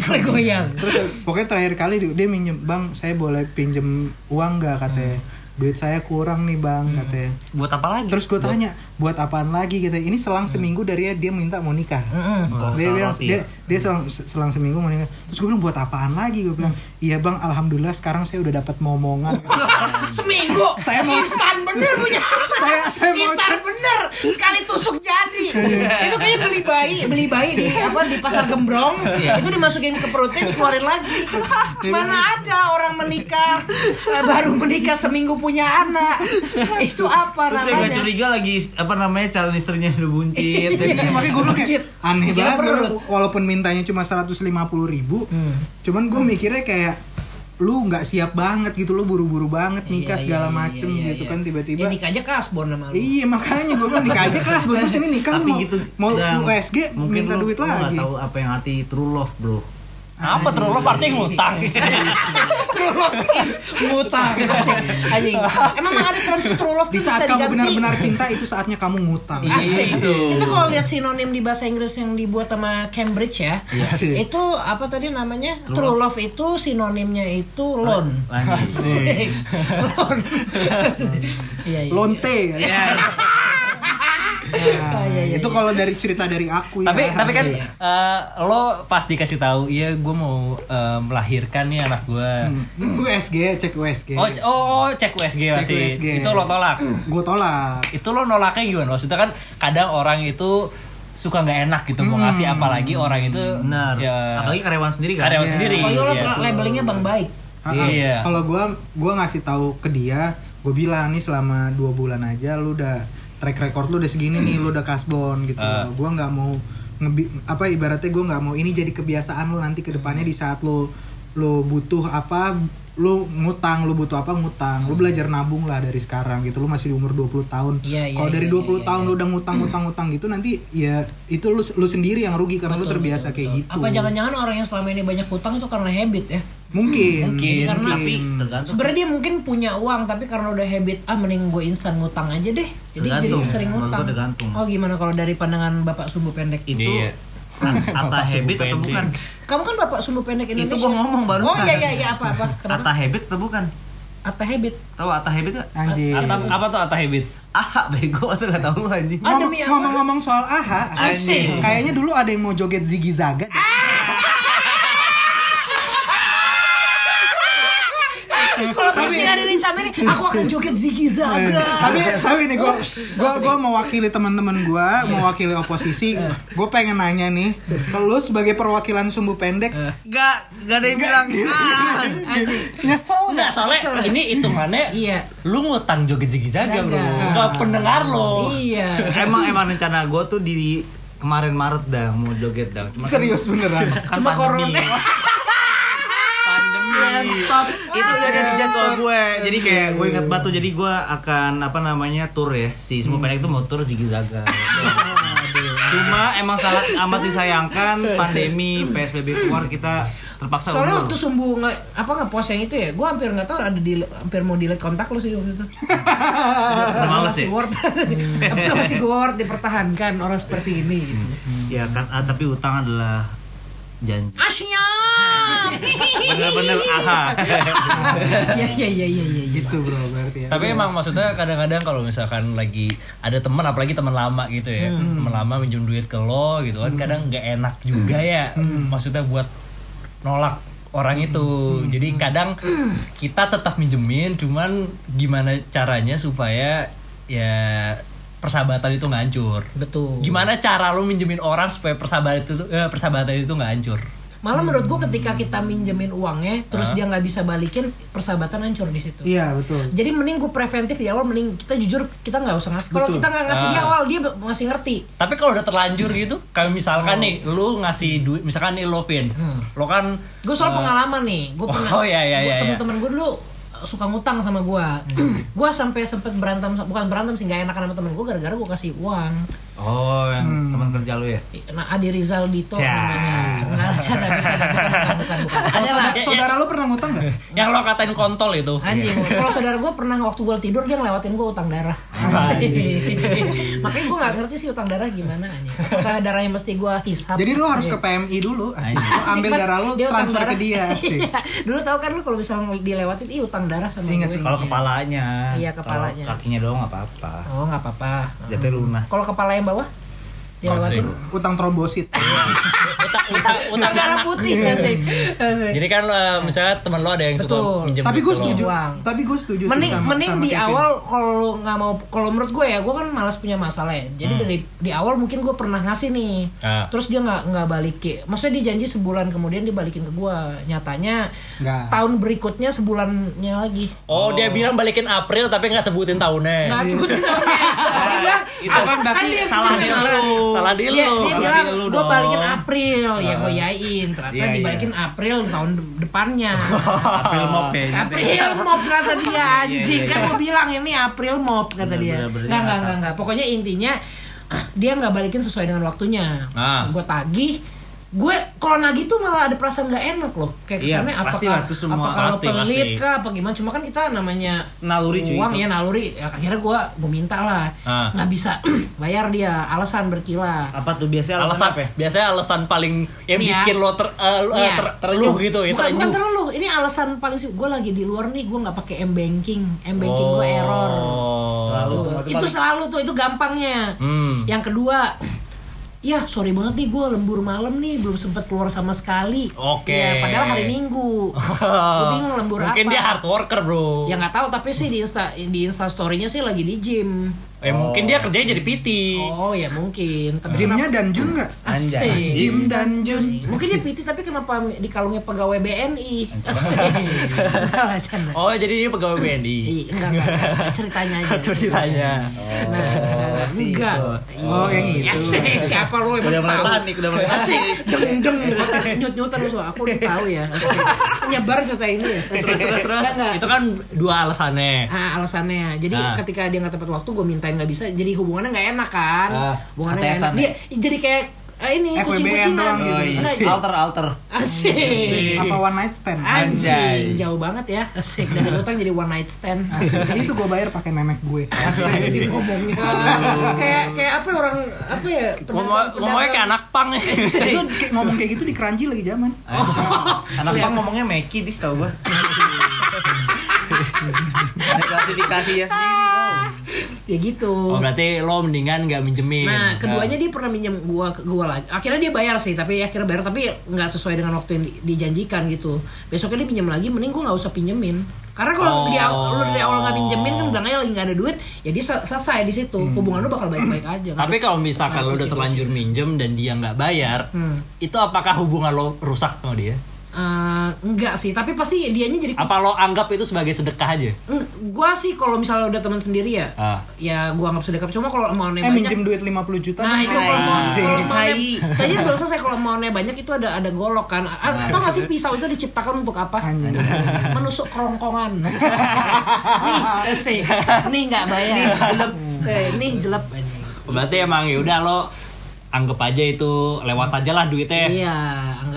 Mulai goyang. Terus pokoknya terakhir kali dia minjem bang saya boleh pinjem uang nggak katanya. Duit saya kurang nih bang katanya. Buat apa lagi? Terus gue tanya buat apaan lagi gitu. Ini selang seminggu dari dia minta mau nikah. Oh, dia bilang roti dia, ya. dia selang, selang seminggu mau nikah. Terus gue bilang buat apaan lagi? Gue bilang iya bang alhamdulillah sekarang saya udah dapat momongan. (laughs) Seminggu. Saya mau- instan bener punya. Saya- saya mau- instan bener. Sekali tusuk jadi. itu kayak beli bayi, beli bayi di apa di pasar gembrong. itu dimasukin ke perutnya dikeluarin lagi. Mana ada orang menikah eh, baru menikah seminggu punya anak. Itu apa namanya? curiga lagi apa namanya calon istrinya udah buncit. Iya makanya gue kayak aneh Kira banget perut. gua- walaupun mintanya cuma 150 ribu Hmm. cuman gue mikirnya kayak lu nggak siap banget gitu lu buru-buru banget nikah Iya, segala iya, macem iya, gitu iya. kan tiba-tiba Ya nikah aja kasbon sama lu. Iya makanya gue bilang nikah aja kelas terus ini nikah lu Tapi mau, gitu mau USG minta lu- duit lu lagi. tahu apa yang arti true love, Bro. Apa true love artinya ngutang? (laughs) True love is ngutang. Anjing. Emang ada term sih true love Di saat bisa kamu benar-benar cinta itu saatnya kamu ngutang. Asik. Gitu. Kita kalau lihat sinonim di bahasa Inggris yang dibuat sama Cambridge ya, Asik. itu apa tadi namanya? True, love itu sinonimnya itu loan. Asik. loan. Iya, iya. Lonte. Ya, Nah, Ah, iya, iya, itu iya. kalau dari cerita dari aku tapi ya. tapi kan asik. eh, lo pas dikasih tahu, iya gue mau eh, melahirkan nih anak gue. USG cek USG. Oh, c- oh, cek USG Cek masih. USG. Itu lo tolak. Gue tolak. itu lo nolaknya gimana? Maksudnya kan kadang orang itu suka nggak enak gitu mau ngasih apalagi orang itu benar. ya Apalagi karyawan sendiri kan. karyawan Iya. sendiri. Apalagi lo Iya. labelingnya bang baik. Ah, ah. Iya. Kalau gua gua ngasih tahu ke dia, gue bilang nih selama dua bulan aja lu udah track record lu udah segini nih, lu udah kasbon gitu. Ah. Gua nggak mau ngebi apa ibaratnya gua nggak mau ini jadi kebiasaan lu nanti ke depannya di saat lu lu butuh apa lu ngutang, lu butuh apa ngutang. Lu belajar nabung lah dari sekarang gitu. Lu masih di umur 20 tahun. Iya, iya, Kalau dari iya, 20 iya, tahun iya. lu udah ngutang-ngutang-ngutang gitu nanti ya itu lu lu sendiri yang rugi karena lu terbiasa kayak gitu. Apa jangan-jangan orang yang selama ini banyak hutang itu karena habit ya? Mungkin. Mungkin. Karena- Tapi tergantung. Sebenarnya dia mungkin punya uang tapi karena udah habit ah mending gue instan ngutang aja deh. Jadi Tergantung. jadi sering ngutang. tergantung. Oh gimana kalau dari pandangan Bapak sumbu pendek? itu Iya. (laughs) ata Bapak habit atau pendek. bukan? Kamu kan Bapak sumbu pendek Indonesia. Itu gua ngomong baru. Oh iya iya iya apa apa? Ata Kenapa? habit atau bukan? Ata habit. Tahu ata habit gak? Anjing. Ata, apa tuh ata habit? Ah, bego atau gak tahu lu anjing. Ah? Ngomong-ngomong soal AHA, Asik. kayaknya dulu ada yang mau joget Ziggy Zaga. Kalau pasti ada di Samiri, aku akan joget Ziggy Zaga. tapi tapi nih gue gue gue mewakili teman-teman gue mewakili oposisi gue pengen nanya nih ke lu sebagai perwakilan sumbu pendek Gak, gak ada yang bilang. Ah. nyesel Enggak, nggak soalnya ini hitungannya Iya. lu ngutang joget jigi jaga bro ke pendengar lo. Iya. emang emang rencana gue tuh di kemarin Maret dah mau joget dah. Cuma kan- serius beneran kan Cuma pandemi. corona. (laughs) itu udah ada di jadwal gue jadi kayak gue ingat batu jadi gue akan apa namanya tour ya si semua pendek itu mau tour Ziggy Zaga cuma emang sangat amat disayangkan pandemi PSBB keluar kita terpaksa Soalnya undur. waktu sumbu nggak apa nggak post yang itu ya, gue hampir nggak tahu ada di hampir mau delete kontak lu sih waktu itu. Udah (laughs) males masih ya? worth, (laughs) apa masih worth dipertahankan orang seperti ini. Gitu. ya kan ah, tapi utang adalah janji Asia. (laughs) bener-bener aha (laughs) ya ya ya ya ya. ya. gitu bro berarti ya Tapi emang maksudnya kadang-kadang kalau misalkan lagi ada teman apalagi teman lama gitu ya, teman lama minjem duit ke lo gitu kan kadang nggak enak juga ya. Maksudnya buat nolak orang itu. Jadi kadang kita tetap minjemin cuman gimana caranya supaya ya persahabatan itu nggak hancur. Betul. Gimana cara lo minjemin orang supaya persahabatan itu eh, persahabatan itu nggak hancur? Malah menurut gue ketika kita minjemin uangnya, terus dia nggak bisa balikin, persahabatan hancur di situ. iya betul Jadi mending gue preventif di awal, mending kita jujur kita nggak usah ngasih. Kalau Betul. kita nggak ngasih di Ah. awal, dia masih ngerti. Tapi kalau udah terlanjur gitu, kayak misalkan nih, lu ngasih duit, misalkan nih lo Vin, lo kan Gue soal eh, pengalaman nih, gue (laughs) oh, pernah. oh, iya, iya, gua- iya, iya. Temen-temen gue dulu uh, suka ngutang sama gue. (clears throat) gue sampai sempet berantem, bukan berantem sih, nggak enakan sama temen gue gara-gara gue kasih uang. Oh yang teman kerja lu ya Nah, Adi Rizal Dito namanya. (laughs) Nggak, canda, bukan, bukan, bukan, bukan. Ada lah. Saudara lu pernah ngutang nggak (laughs) yang lo katain kontol itu. Anjing, kalau saudara gue pernah waktu gue tidur dia ngelewatin gue utang darah. Asik. (laughs) Makanya gue nggak ngerti sih utang darah gimana anjing. Apakah darahnya mesti gue hisap? jadi lu harus ke PMI dulu asik. Ambil darah lu transfer darah. ke dia asik Iya. Dulu tahu kan lu kalau misalnya dilewatin, ih utang darah sama Ingat, gue. ingat. kalau kepalanya Iya, kepalanya. Kalau kakinya doang nggak apa-apa Oh nggak apa-apa. jatuhnya lunas Kalau kepala yang bawah dilewatin. utang trombosit (laughs) Utang, utang, utang darah anak. putih asik. Asik. Jadi kan eh, misalnya temen lo ada yang suka Betul. minjem tapi gue setuju Uang. tapi gue setuju sih mending sama- mending sama di Kevin. awal kalau lu nggak mau kalau menurut gue ya gue kan malas punya masalah ya jadi dari di awal mungkin gue pernah ngasih nih Ah. terus dia nggak nggak balikin maksudnya dia janji sebulan kemudian dia balikin ke gue nyatanya Nggak. tahun berikutnya sebulannya lagi Oh, dia bilang balikin April tapi nggak sebutin tahunnya. nggak sebutin tahunnya (laughs) itu kan berarti dia salah dia Salah dia Dia, lu. dia Salah bilang dia lu gue dong." balikin April. Ya gue yain ternyata Iya, iya. dibalikin April tahun depannya. (laughs) April mop ya April mop kata dia anjing. iya, kan iya. gue bilang ini April mop kata dia. nggak nggak nggak pokoknya intinya (clears throat) dia nggak balikin sesuai dengan waktunya. Ah. gue tagih gue kalau nagih tuh malah ada perasaan nggak enak loh kayak Iya, kesannya pasti apakah lah, itu semua. apakah lo Pasti, pelit pasti. kah apa gimana cuma kan kita namanya Naluri, cuy, uang itu. ya naluri ya, akhirnya gue gue minta lah Ah. nggak bisa (clears throat) bayar dia alasan berkilah Apa tuh biasanya alasan, alasan apa ya? biasanya alasan paling yang ya. bikin lo ter, eh, Iya. ter- terenyuh gitu ya bukan, bukan terlalu ini alasan paling sih gue lagi di luar nih gue nggak pakai m banking m banking gue error Oh. Selalu Tuh, tuh. itu paling- selalu tuh itu gampangnya Hmm. yang kedua (clears throat) Ya sorry banget nih gue lembur malam nih belum sempet keluar sama sekali. Oke. Ya, padahal hari Minggu. gue (laughs) bingung lembur Mungkin apa. dia hard worker, Bro. Ya nggak tahu tapi sih di insta di insta storynya sih lagi di gym. Eh, mungkin dia kerjanya jadi PT. Oh ya mungkin. Tapi Gymnya dan Jun nggak? Asik. Gym dan Jun. Mungkin dia PT tapi kenapa di kalungnya pegawai BNI? Asik. Oh, jadi dia pegawai BNI. Iya, enggak, enggak, enggak. Ceritanya aja. (laughs) Ceritanya. Nah, enggak. Oh, yang itu. Asik, siapa lu emang Udah mulai tahu? panik, udah mulai. Asik, deng deng, nyut-nyutan lu aku udah tahu ya. Asik. Penyebar cerita ini ya. Terus, terus, terus. Enggak, enggak. Itu kan dua alasannya. Ah, alasannya. Jadi Ah. ketika dia nggak tepat waktu, gue mintain nggak bisa. Jadi hubungannya nggak enak kan? Ah, hubungannya ATS-an enak. Dia jadi kayak eh, ini kucing-kucingan. gitu. Oh, iya. Alter alter. Asik. Apa one night stand? Anjay. jauh banget ya. Asik dari utang jadi one night stand. Jadi itu gue bayar pakai memek gue. Asik sih ngomongnya. kayak kayak apa ya orang apa ya? Ngomong, ngomongnya kayak anak pang ya. itu ngomong kayak gitu di keranji lagi zaman. Anak Lihat. bang ngomongnya Meki dis tau gua. (laughs) Ada klasifikasi ya sendiri bro. Ya gitu. Oh, berarti lo mendingan nggak minjemin. Nah, keduanya dia pernah minjem gua ke gua lagi. Akhirnya dia bayar sih, tapi akhirnya bayar tapi nggak sesuai dengan waktu yang di- dijanjikan gitu. Besoknya dia pinjam lagi, mending gua nggak usah pinjemin. Karena kalau Oh. dia lu dari awal nggak pinjemin kan bilang aja lagi nggak ada duit, ya dia selesai di situ. Hubungan lu bakal baik-baik aja. Tapi kalau misalkan lo udah terlanjur minjem dan dia nggak bayar, Hmm. itu apakah hubungan lo rusak sama dia? Eh, enggak sih, tapi pasti dianya jadi Apa lo anggap itu sebagai sedekah aja? Gua sih kalau misalnya udah teman sendiri ya, Ah. ya gua anggap sedekah. Cuma kalau mau Eh banyak, minjem duit 50 juta. Nah itu kalau mau Asik. kalau mau Hai. Kayaknya belum selesai kalau mau banyak itu ada ada golok kan. A- Atau nggak sih pisau itu diciptakan untuk apa? Anjing. Menusuk kerongkongan. (laughs) nih, sih. Nih nggak bayar. Nih jelep. Eh, nih jelep. Berarti emang yaudah lo anggap aja itu lewat aja lah duitnya. Iya,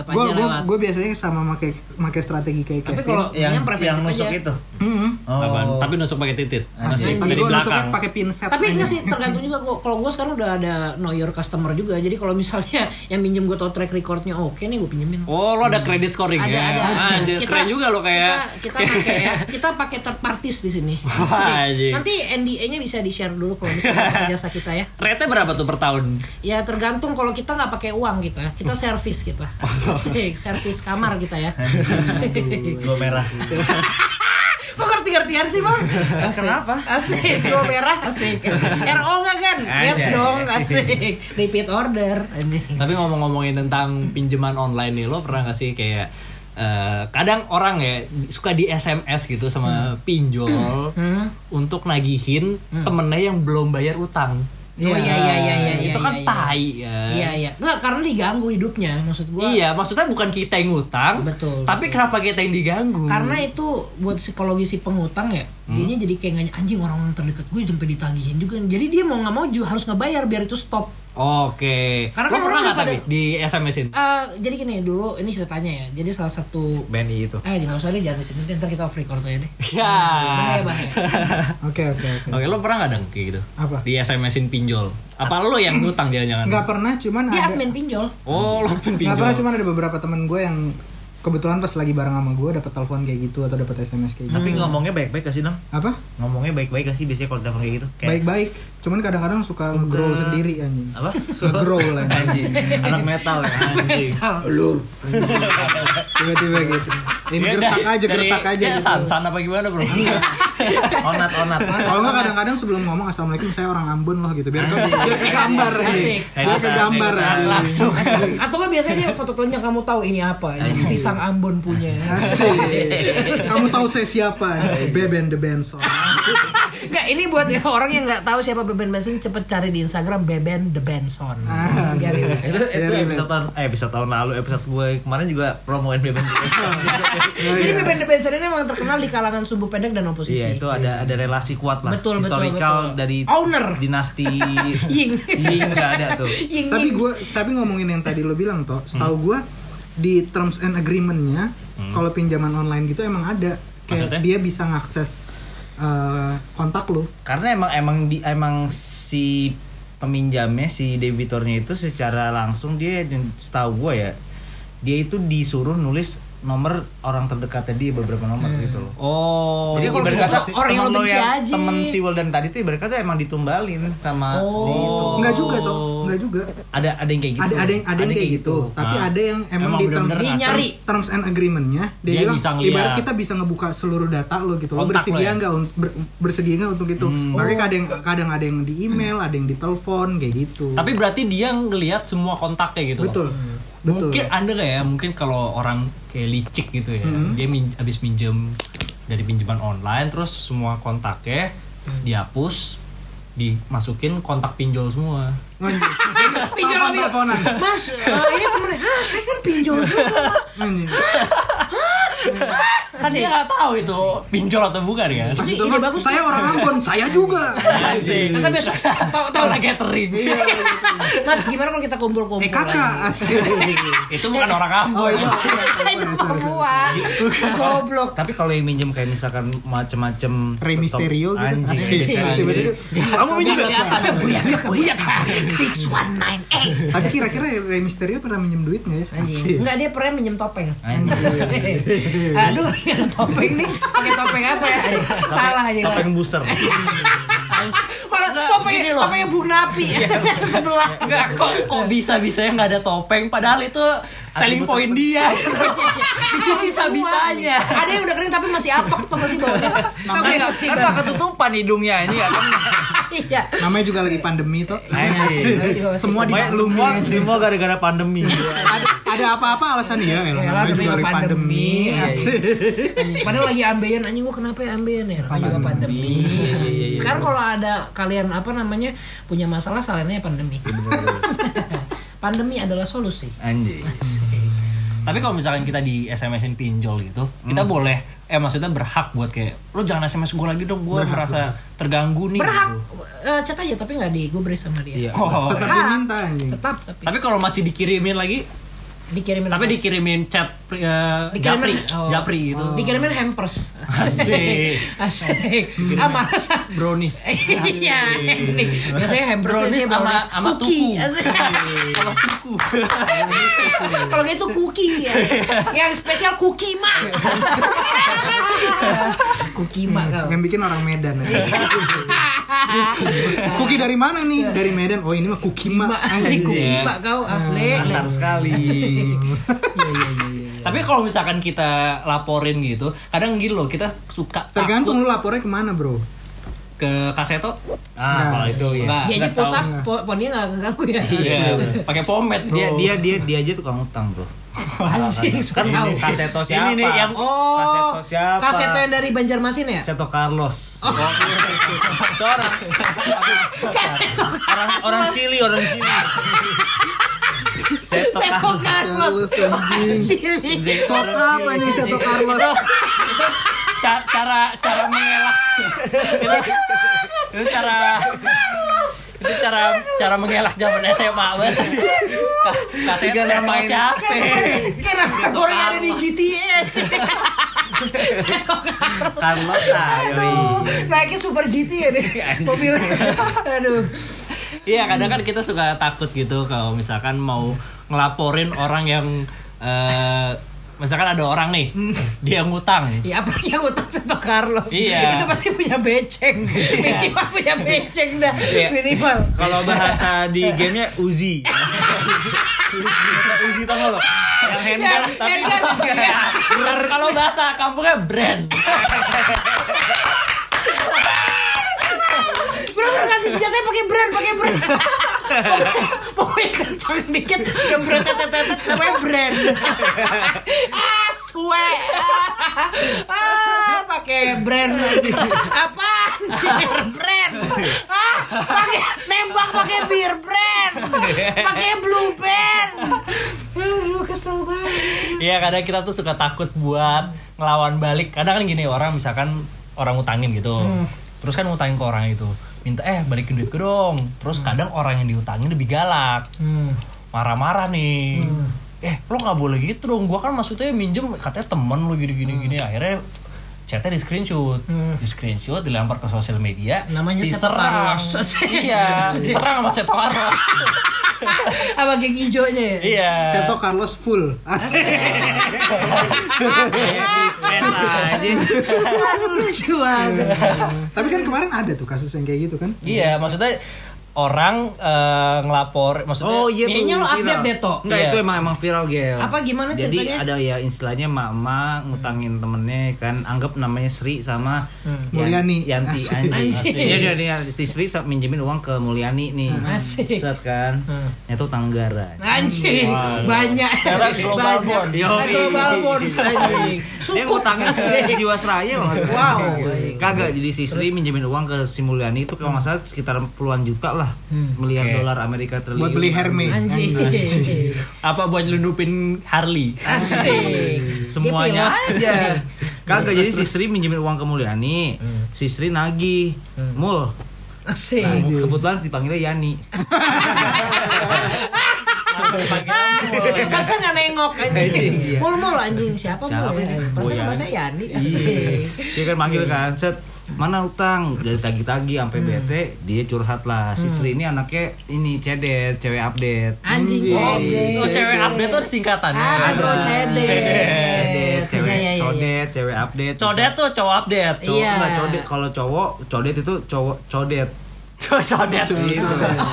anggap aja Gue gue lewat. gue biasanya sama make make strategi kayak Tapi kalau Yang yang yang nusuk aja. itu. Mm-mm. Apaan? Oh. Tapi nusuk pakai titit. Asik. Nusuk Tapi dari belakang. pakai pinset. Tapi enggak sih (laughs) tergantung juga gua kalau gue sekarang udah ada know your customer juga. Jadi kalau misalnya (laughs) yang minjem gue tau track recordnya oke nih gue pinjemin. Oh, lo ada credit scoring ada ya? ada Ah, anjir, Kita- keren juga lo kayak. kita, kita pakai ya kita pakai third parties di sini (laughs) Wah, nanti NDA-nya bisa di share dulu kalau misalnya jasa kita ya Rate berapa tuh per tahun? ya tergantung kalau kita nggak pakai uang kita kita servis kita asik (laughs) servis kamar kita ya Gua merah. (laughs) kok ngerti-ngertian sih bang asik. Kenapa? asik gue merah asik (laughs) RO nggak kan yes dong asik repeat order Anjing. Tapi ngomong-ngomongin tentang pinjaman online nih, lo pernah gak sih kayak eh, kadang orang ya suka di SMS gitu sama pinjol Hmm. untuk nagihin temennya yang belum bayar utang. Oh iya iya iya iya itu iya, kan iya, tai kan. Iya iya. Nggak karena diganggu hidupnya maksud gua. Iya, maksudnya bukan kita yang ngutang, Betul, tapi kenapa kita yang diganggu? Karena itu buat psikologi si pengutang ya, Hmm. dianya jadi kayak anjing orang-orang terdekat gue sampai ditagihin juga. Jadi dia mau nggak mau juga harus ngebayar biar itu stop. Oke. Karena lo kan pernah nggak tapi pada- di SMS-in? Eh, jadi gini dulu ini ceritanya ya. Jadi salah satu BNI itu. eh jangan usah deh jangan di sini ntar kita off record aja deh. Ya. (laughs) Oke oke oke. Oke, lo pernah nggak dong kayak gitu? Apa? Di SMS-in pinjol. Apa lo yang ngutang jangan-jangan? Nggak pernah cuman Dia ada. admin pinjol. Oh, lo Nggak pinjol. pernah cuman ada beberapa temen gue yang kebetulan pas lagi bareng sama gue dapat telepon kayak gitu atau dapat SMS kayak gitu. Tapi ngomongnya baik-baik gak sih, Dong? Apa? Ngomongnya baik-baik gak sih biasanya kalau telepon kayak gitu? Kayak Baik-baik. Cuman kadang-kadang suka nge-grow sendiri anjing. apa? Nge-grow lah anjing. Anjing. Anak metal ya, anjing. Lu. Tiba-tiba gitu. Ini Ya gertak aja, dari- gertak aja. ya, gitu. san-san apa gimana, Bro? (laughs) Onat, onat. Kalau nggak kadang-kadang sebelum ngomong assalamualaikum saya orang Ambon loh gitu biar biar ke gambar Asik. anjing. biar ke gambar anjing. Langsung. Atau kan biasanya foto telanjang kamu tahu ini apa? Ini pisang Ambon punya. Asik. (laughs) Kamu tahu saya siapa? Beben the Benson. Enggak, ini buat (laughs) orang yang nggak tahu siapa Beben Benson cepet cari di Instagram Beben the Benson. Ah, Cari deh. itu itu episode tahun eh episode tahun lalu episode gue kemarin juga promoin Beben (laughs) (laughs) Jadi Beben the Benson ini memang terkenal di kalangan subuh pendek dan oposisi. Iya itu ada ada relasi kuat lah Betul, betul, historical betul. dari Owner. dinasti Ying. Ying nggak ada tuh Ying, tapi gue tapi ngomongin yang tadi lo bilang toh setahu gue di terms and agreementnya kalau pinjaman online gitu emang ada kayak Maksudnya? dia bisa ngakses eh, kontak lo karena emang emang di emang si peminjamnya si debitornya itu secara langsung dia setahu gue ya dia itu disuruh nulis nomor orang terdekatnya dia beberapa nomor gitu loh. Oh, Jadi kalau ibarat gitu, kata orang yang benci aja. Temen si Wildan tadi tuh ibarat kata emang ditumbalin sama si itu. Enggak juga toh enggak juga Ada ada yang kayak gitu. ada ada yang ada yang kayak gitu, tapi Ah. ada yang emang, Emang di terms. Nyari. terms, and agreementnya dia, Dia bilang bisa ngeliat. ibarat kita bisa ngebuka seluruh data lo gitu lo bersedia ya? nggak untuk ber- bersedia nggak untuk itu makanya kadang kadang ada yang di email ada yang di telepon kayak gitu Tapi berarti dia ngelihat semua kontaknya gitu. loh. Betul Mungkin anda nggak ya? Mungkin kalau orang kayak licik gitu ya, Hmm. dia min habis minjem dari pinjaman online, terus semua kontaknya Hmm. dihapus, dimasukin kontak pinjol semua. (laughs) Pinjol Telepon- pinjol. teleponan Mas, eh, ini temennya. Ah, saya kan pinjol juga, Mas. (laughs) Kan dia nggak tahu itu pinjol atau bukan kan? Pas Ini itu ide kan, bagus, saya orang Ambon saya juga. (laughs) Asik. Kita besok tahu tahu Orang catering. (laughs) Mas, gimana kalau kita kumpul-kumpul? Eh kakak. Asik. Itu bukan orang Ambon. oh (laughs) itu itu Papua. Goblok. Tapi kalau yang minjem kayak misalkan macem-macem Rey Mysterio gitu. tiba-tiba kamu minjem nggak?" Ada buyaka, buyaka. 618 tapi kira-kira Rey Mysterio pernah minjem duit nggak ya. Enggak dia pernah minjem topeng. Aduh, topeng nih pakai topeng apa ya? Salah aja. Topeng buser. (laughs) Malah topeng topengnya Bung Napi (laughs) sebelah. Enggak kok kok bisa bisanya nggak ada topeng padahal itu selling point dia. Dicuci bisa bisanya. Ada yang udah kering tapi masih apak tuh masih. Oke, masih Kan nggak ketutupan hidungnya ini ya kan. (laughs) Iya. namanya juga lagi pandemi toh Anjing. semua dimaklumi semua semua gara-gara pandemi. ada ada apa-apa alasan dia ya, Ya, namanya juga lagi pandemi, Padahal lagi ambeien anjing gua kenapa ya ambeien ya? Juga pandemi. Sekarang kalau ada kalian apa namanya punya masalah salahnya pandemi. (laughs) pandemi adalah solusi. Anjing. Tapi kalau misalkan kita di SMS-in pinjol gitu, kita boleh eh maksudnya berhak buat kayak lu jangan SMS gue lagi dong, gue merasa terganggu nih. Berhak gitu. eh, chat aja tapi nggak digubris sama dia. Iya. Oh, tetap Berhak. diminta anjing Tetap tapi tapi kalau masih dikirimin lagi, dikirimin tapi apa? dikirimin chat uh, Dikirimin- japri, oh. japri gitu. dikirimin hampers. Asik. (laughs) Asik. Ah malas. Brownies. (laughs) Iya, nih. Biasanya hampers Brownies biasanya sama sama cookie. tuku. Asik. (laughs) Kalau tuku. Kalau gitu cookie ya. Yang spesial cookie mak. cookie mak kau. yang bikin orang Medan ya. (laughs) Kuki dari mana nih? Dari Medan. Oh ini mah kuki mak. Mak asli Iya. mak kau. Ah, le. le. Kasar sekali. (laughs) Iya iya iya. iya. Tapi kalau misalkan kita laporin gitu, kadang gitu loh, kita suka Tergantung lu lapornya ke mana bro. ke kaseto. Ah, kalau itu ya. Enggak. Dia aja nggak tahu. push up, po- ponnya nggak keganggu ya. Iya, pakai pomade bro. Dia dia dia dia aja tukang utang, Bro. Anjing, Kan suka tahu. kaseto siapa? Ini nih yang Oh, Kaseto siapa? kaseto yang dari Banjarmasin ya? Seto Carlos. Itu orang Kaseto orang orang Chili, orang Chili. Seto Seto Carlos. Carlos. Cili. Sok apa nih Seto Carlos? itu, cara cara mengelak itu cara itu cara cara mengelak zaman SMA banget Ka- kaset Tiga Seto main. siapa Kira orang ada di GTA. Carlos. (laughs) Aduh, naiknya super GT ya deh mobilnya. Aduh. iya kadang kan kita suka takut gitu kalau misalkan mau ngelaporin orang yang eh, misalkan ada orang nih dia ngutang Ya apalagi yang utang Seto Carlos. Iya. Itu pasti punya beceng. Minimal punya beceng dah. Iya. Minimal. Kalau bahasa di gamenya Uzi. (laughs) Uzi tau gak lo? Yang handgun Ya, tapi handgun. Kalau- kalau bahasa kampungnya brand Bro, bro ganti senjatanya pakai brand, pakai brand. (laughs) Pokoknya- kencang dikit yang brand tetet tetet namanya brand. (laughs) ah, sue. ah, pakai brand lagi. Apaan beer brand. Ah, pakai nembak pakai beer brand. Pakai blue band. Aduh, kesel banget. Iya kadang kita tuh suka takut buat ngelawan balik. Kadang kan gini orang misalkan orang utangin gitu. Terus kan ngutangin ke orang itu. Minta eh balikin duit gue dong. Terus kadang orang yang diutangin lebih galak. Hmm. Marah-marah nih. Eh lo nggak boleh gitu dong. Gua kan maksudnya minjem katanya temen lo gini-gini gini. Akhirnya chatnya di screenshot, di screenshot dilempar ke sosial media, Namanya diserang, (laughs) iya, diserang sama Seto Carlos, (laughs) Apa geng hijaunya ya? iya. Seto Carlos full. Asik. Lucu banget. Tapi kan kemarin ada tuh kasus yang kayak gitu kan? Iya, maksudnya orang eh, ngelapor, maksudnya Oh iya Kayaknya lo update viral. deh, Tok. Enggak Iya. itu emang emang viral Gel Apa gimana Jadi ceritanya? ada ya istilahnya mama ngutangin temennya kan Anggap namanya Sri sama Yan- Mulyani. Yanti Asik. anjing Asik. Iya dia, dia si Sri minjemin uang ke Mulyani nih Asik. Set kan Hmm. Itu tanggaran Anjing, Waduh. banyak. Global banyak. bond. Global bond anjing. Dia Sukuk ngutangin asik. ke Jiwasraya banget. Wow. Kagak jadi si Sri minjemin uang ke si Mulyani itu kalau nggak salah sekitar puluhan juta lah miliar Oke. dolar Amerika triliun. Buat beli Hermes. Anjing. (laughs) apa buat nyelundupin Harley? Asik. (laughs) semuanya aja kagak jadi si Sri minjemin uang ke Mulyani si Sri nagih mul Asik. Nah, kebetulan dipanggilnya Yani (laughs) Pansa nggak nengok anjing. Iya. Mul mul anjing siapa mul Siapa ya? ini? Pansa Oh, nama Yani. saya Yani. iya dia kan manggil kan set mana utang dari tagi-tagi sampai bete dia curhat lah si Sri ini anaknya ini cedet cewek update Anjing Anjing. cedet. Oh, cewek update tuh ada singkatannya. Ada bro cedet. cedet cewek Iya, iya, iya, codet cewek update Codet tuh cowok update. cowok Iya. enggak codet kalau cowok codet itu cowok codet Cowok codet. gitu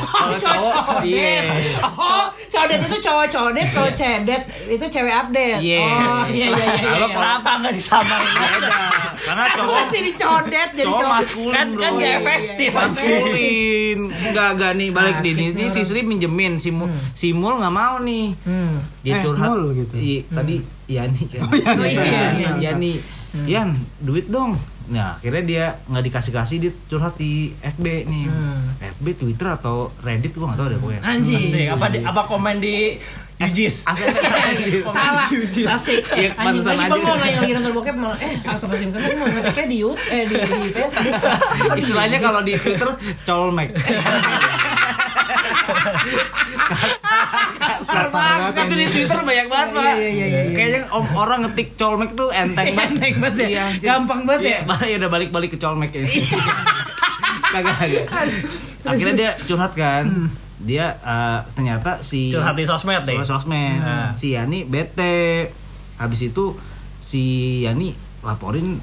Oh, cowok iya Oh, itu cowok codet, kalau cedet itu cewek update. Iya. Oh, iya iya iya. Kalau iya. Kenapa nggak disamain? beda karena cowok Pasti dicodet jadi cowok cowok. maskulin Kan kan gak efektif Iya, iya. maskulin enggak enggak nih balik di ini si. Sri minjemin si Mul si Mul nggak mau nih Hmm. dia Eh, curhat gitu. Iya, tadi Yani kan Oh, iya, iya, iya. Yani Yan duit dong nah akhirnya dia nggak dikasih kasih dia curhat di FB nih Hmm. FB Twitter atau Reddit gua nggak tahu deh pokoknya Anjing. Apa di, apa komen di Yujis? (laughs) Salah. Asik. Iya, Anjing lagi bengong lagi nonton bokep malah eh salah sama sim kan mau ngetiknya di YouTube eh di di Facebook. Di istilahnya kalau di Twitter colmek (laughs) kasar banget. itu di Twitter banyak banget pak Iya, iya, iya, iya. kayaknya om- orang ngetik colmek tuh enteng banget Enteng banget ya. Iya, Gampang banget ya. Iya, ya udah balik-balik ke colmek ya. (laughs) Kagak. Akhirnya dia curhat kan. Dia eh, ternyata si Curhat di sosmed deh. Curhat sosmed. Nah. Si Yani bete. Habis itu si Yani laporin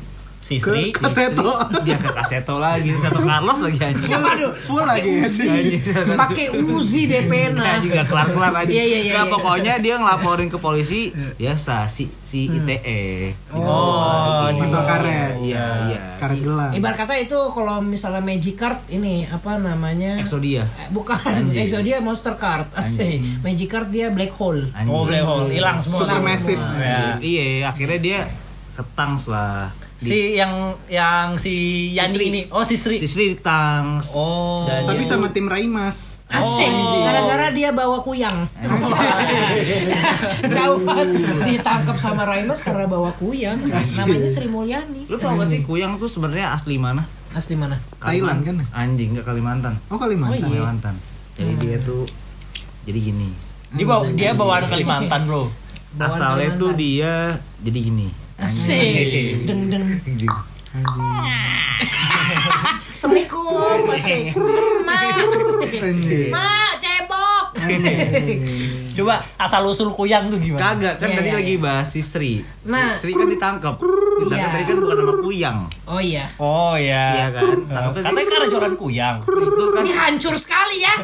Si Ke Sri. Kaseto. dia ke Kaseto lagi, Kaseto Carlos lagi anjing. Waduh, Full lagi. Anjing. pakai Uzi DP Nah, juga kelar-kelar aja. Iya, iya, iya, iya. pokoknya dia ngelaporin ke polisi biasa si si ITE. Oh, Gitu. Pasal karet. Iya, iya. Karet gelang. Ibarat kata itu kalau misalnya Magic Card ini apa namanya? Exodia. Eh, Bukan, Anjing. Exodia Monster Card. Asik. Magic Card dia Black Hole. Anjing. Oh, black hole hilang semua. Super massive. Ya. Iya, akhirnya dia ketang lah. Di- Si yang yang si Yani ini. Oh, si Sri. si Sri ditang. Oh. Dan Tapi sama tim Raimas. Asik. Oh. Gara-gara dia bawa kuyang. (laughs) Jauh banget. Ditangkap sama Raimas karena bawa kuyang. Namanya Sri Mulyani. Lu tau gak sih Kuyang tuh sebenarnya asli mana? Asli mana? Thailand kan? Anjing, enggak Kalimantan. Oh Kalimantan. Oh, iya. Kalimantan. Jadi dia tuh jadi gini. Dia bawa dia bawaan Kalimantan, Bro. Bawaan Asalnya tuh dia jadi gini. Asik. Deng deng. (laughs) Assalamualaikum. Mak. Mak, cebok. Coba asal usul kuyang tuh gimana? Kagak, kan Iya, tadi iya, lagi iya. bahas si Sri. Nah. Sri kan ditangkap. Ditangkap Iya. tadi kan bukan nama Kuyang. Oh iya. Oh Iya ya. kan? Tangkapnya Katanya karena jualan kuyang. itu kan Ini hancur sekali ya.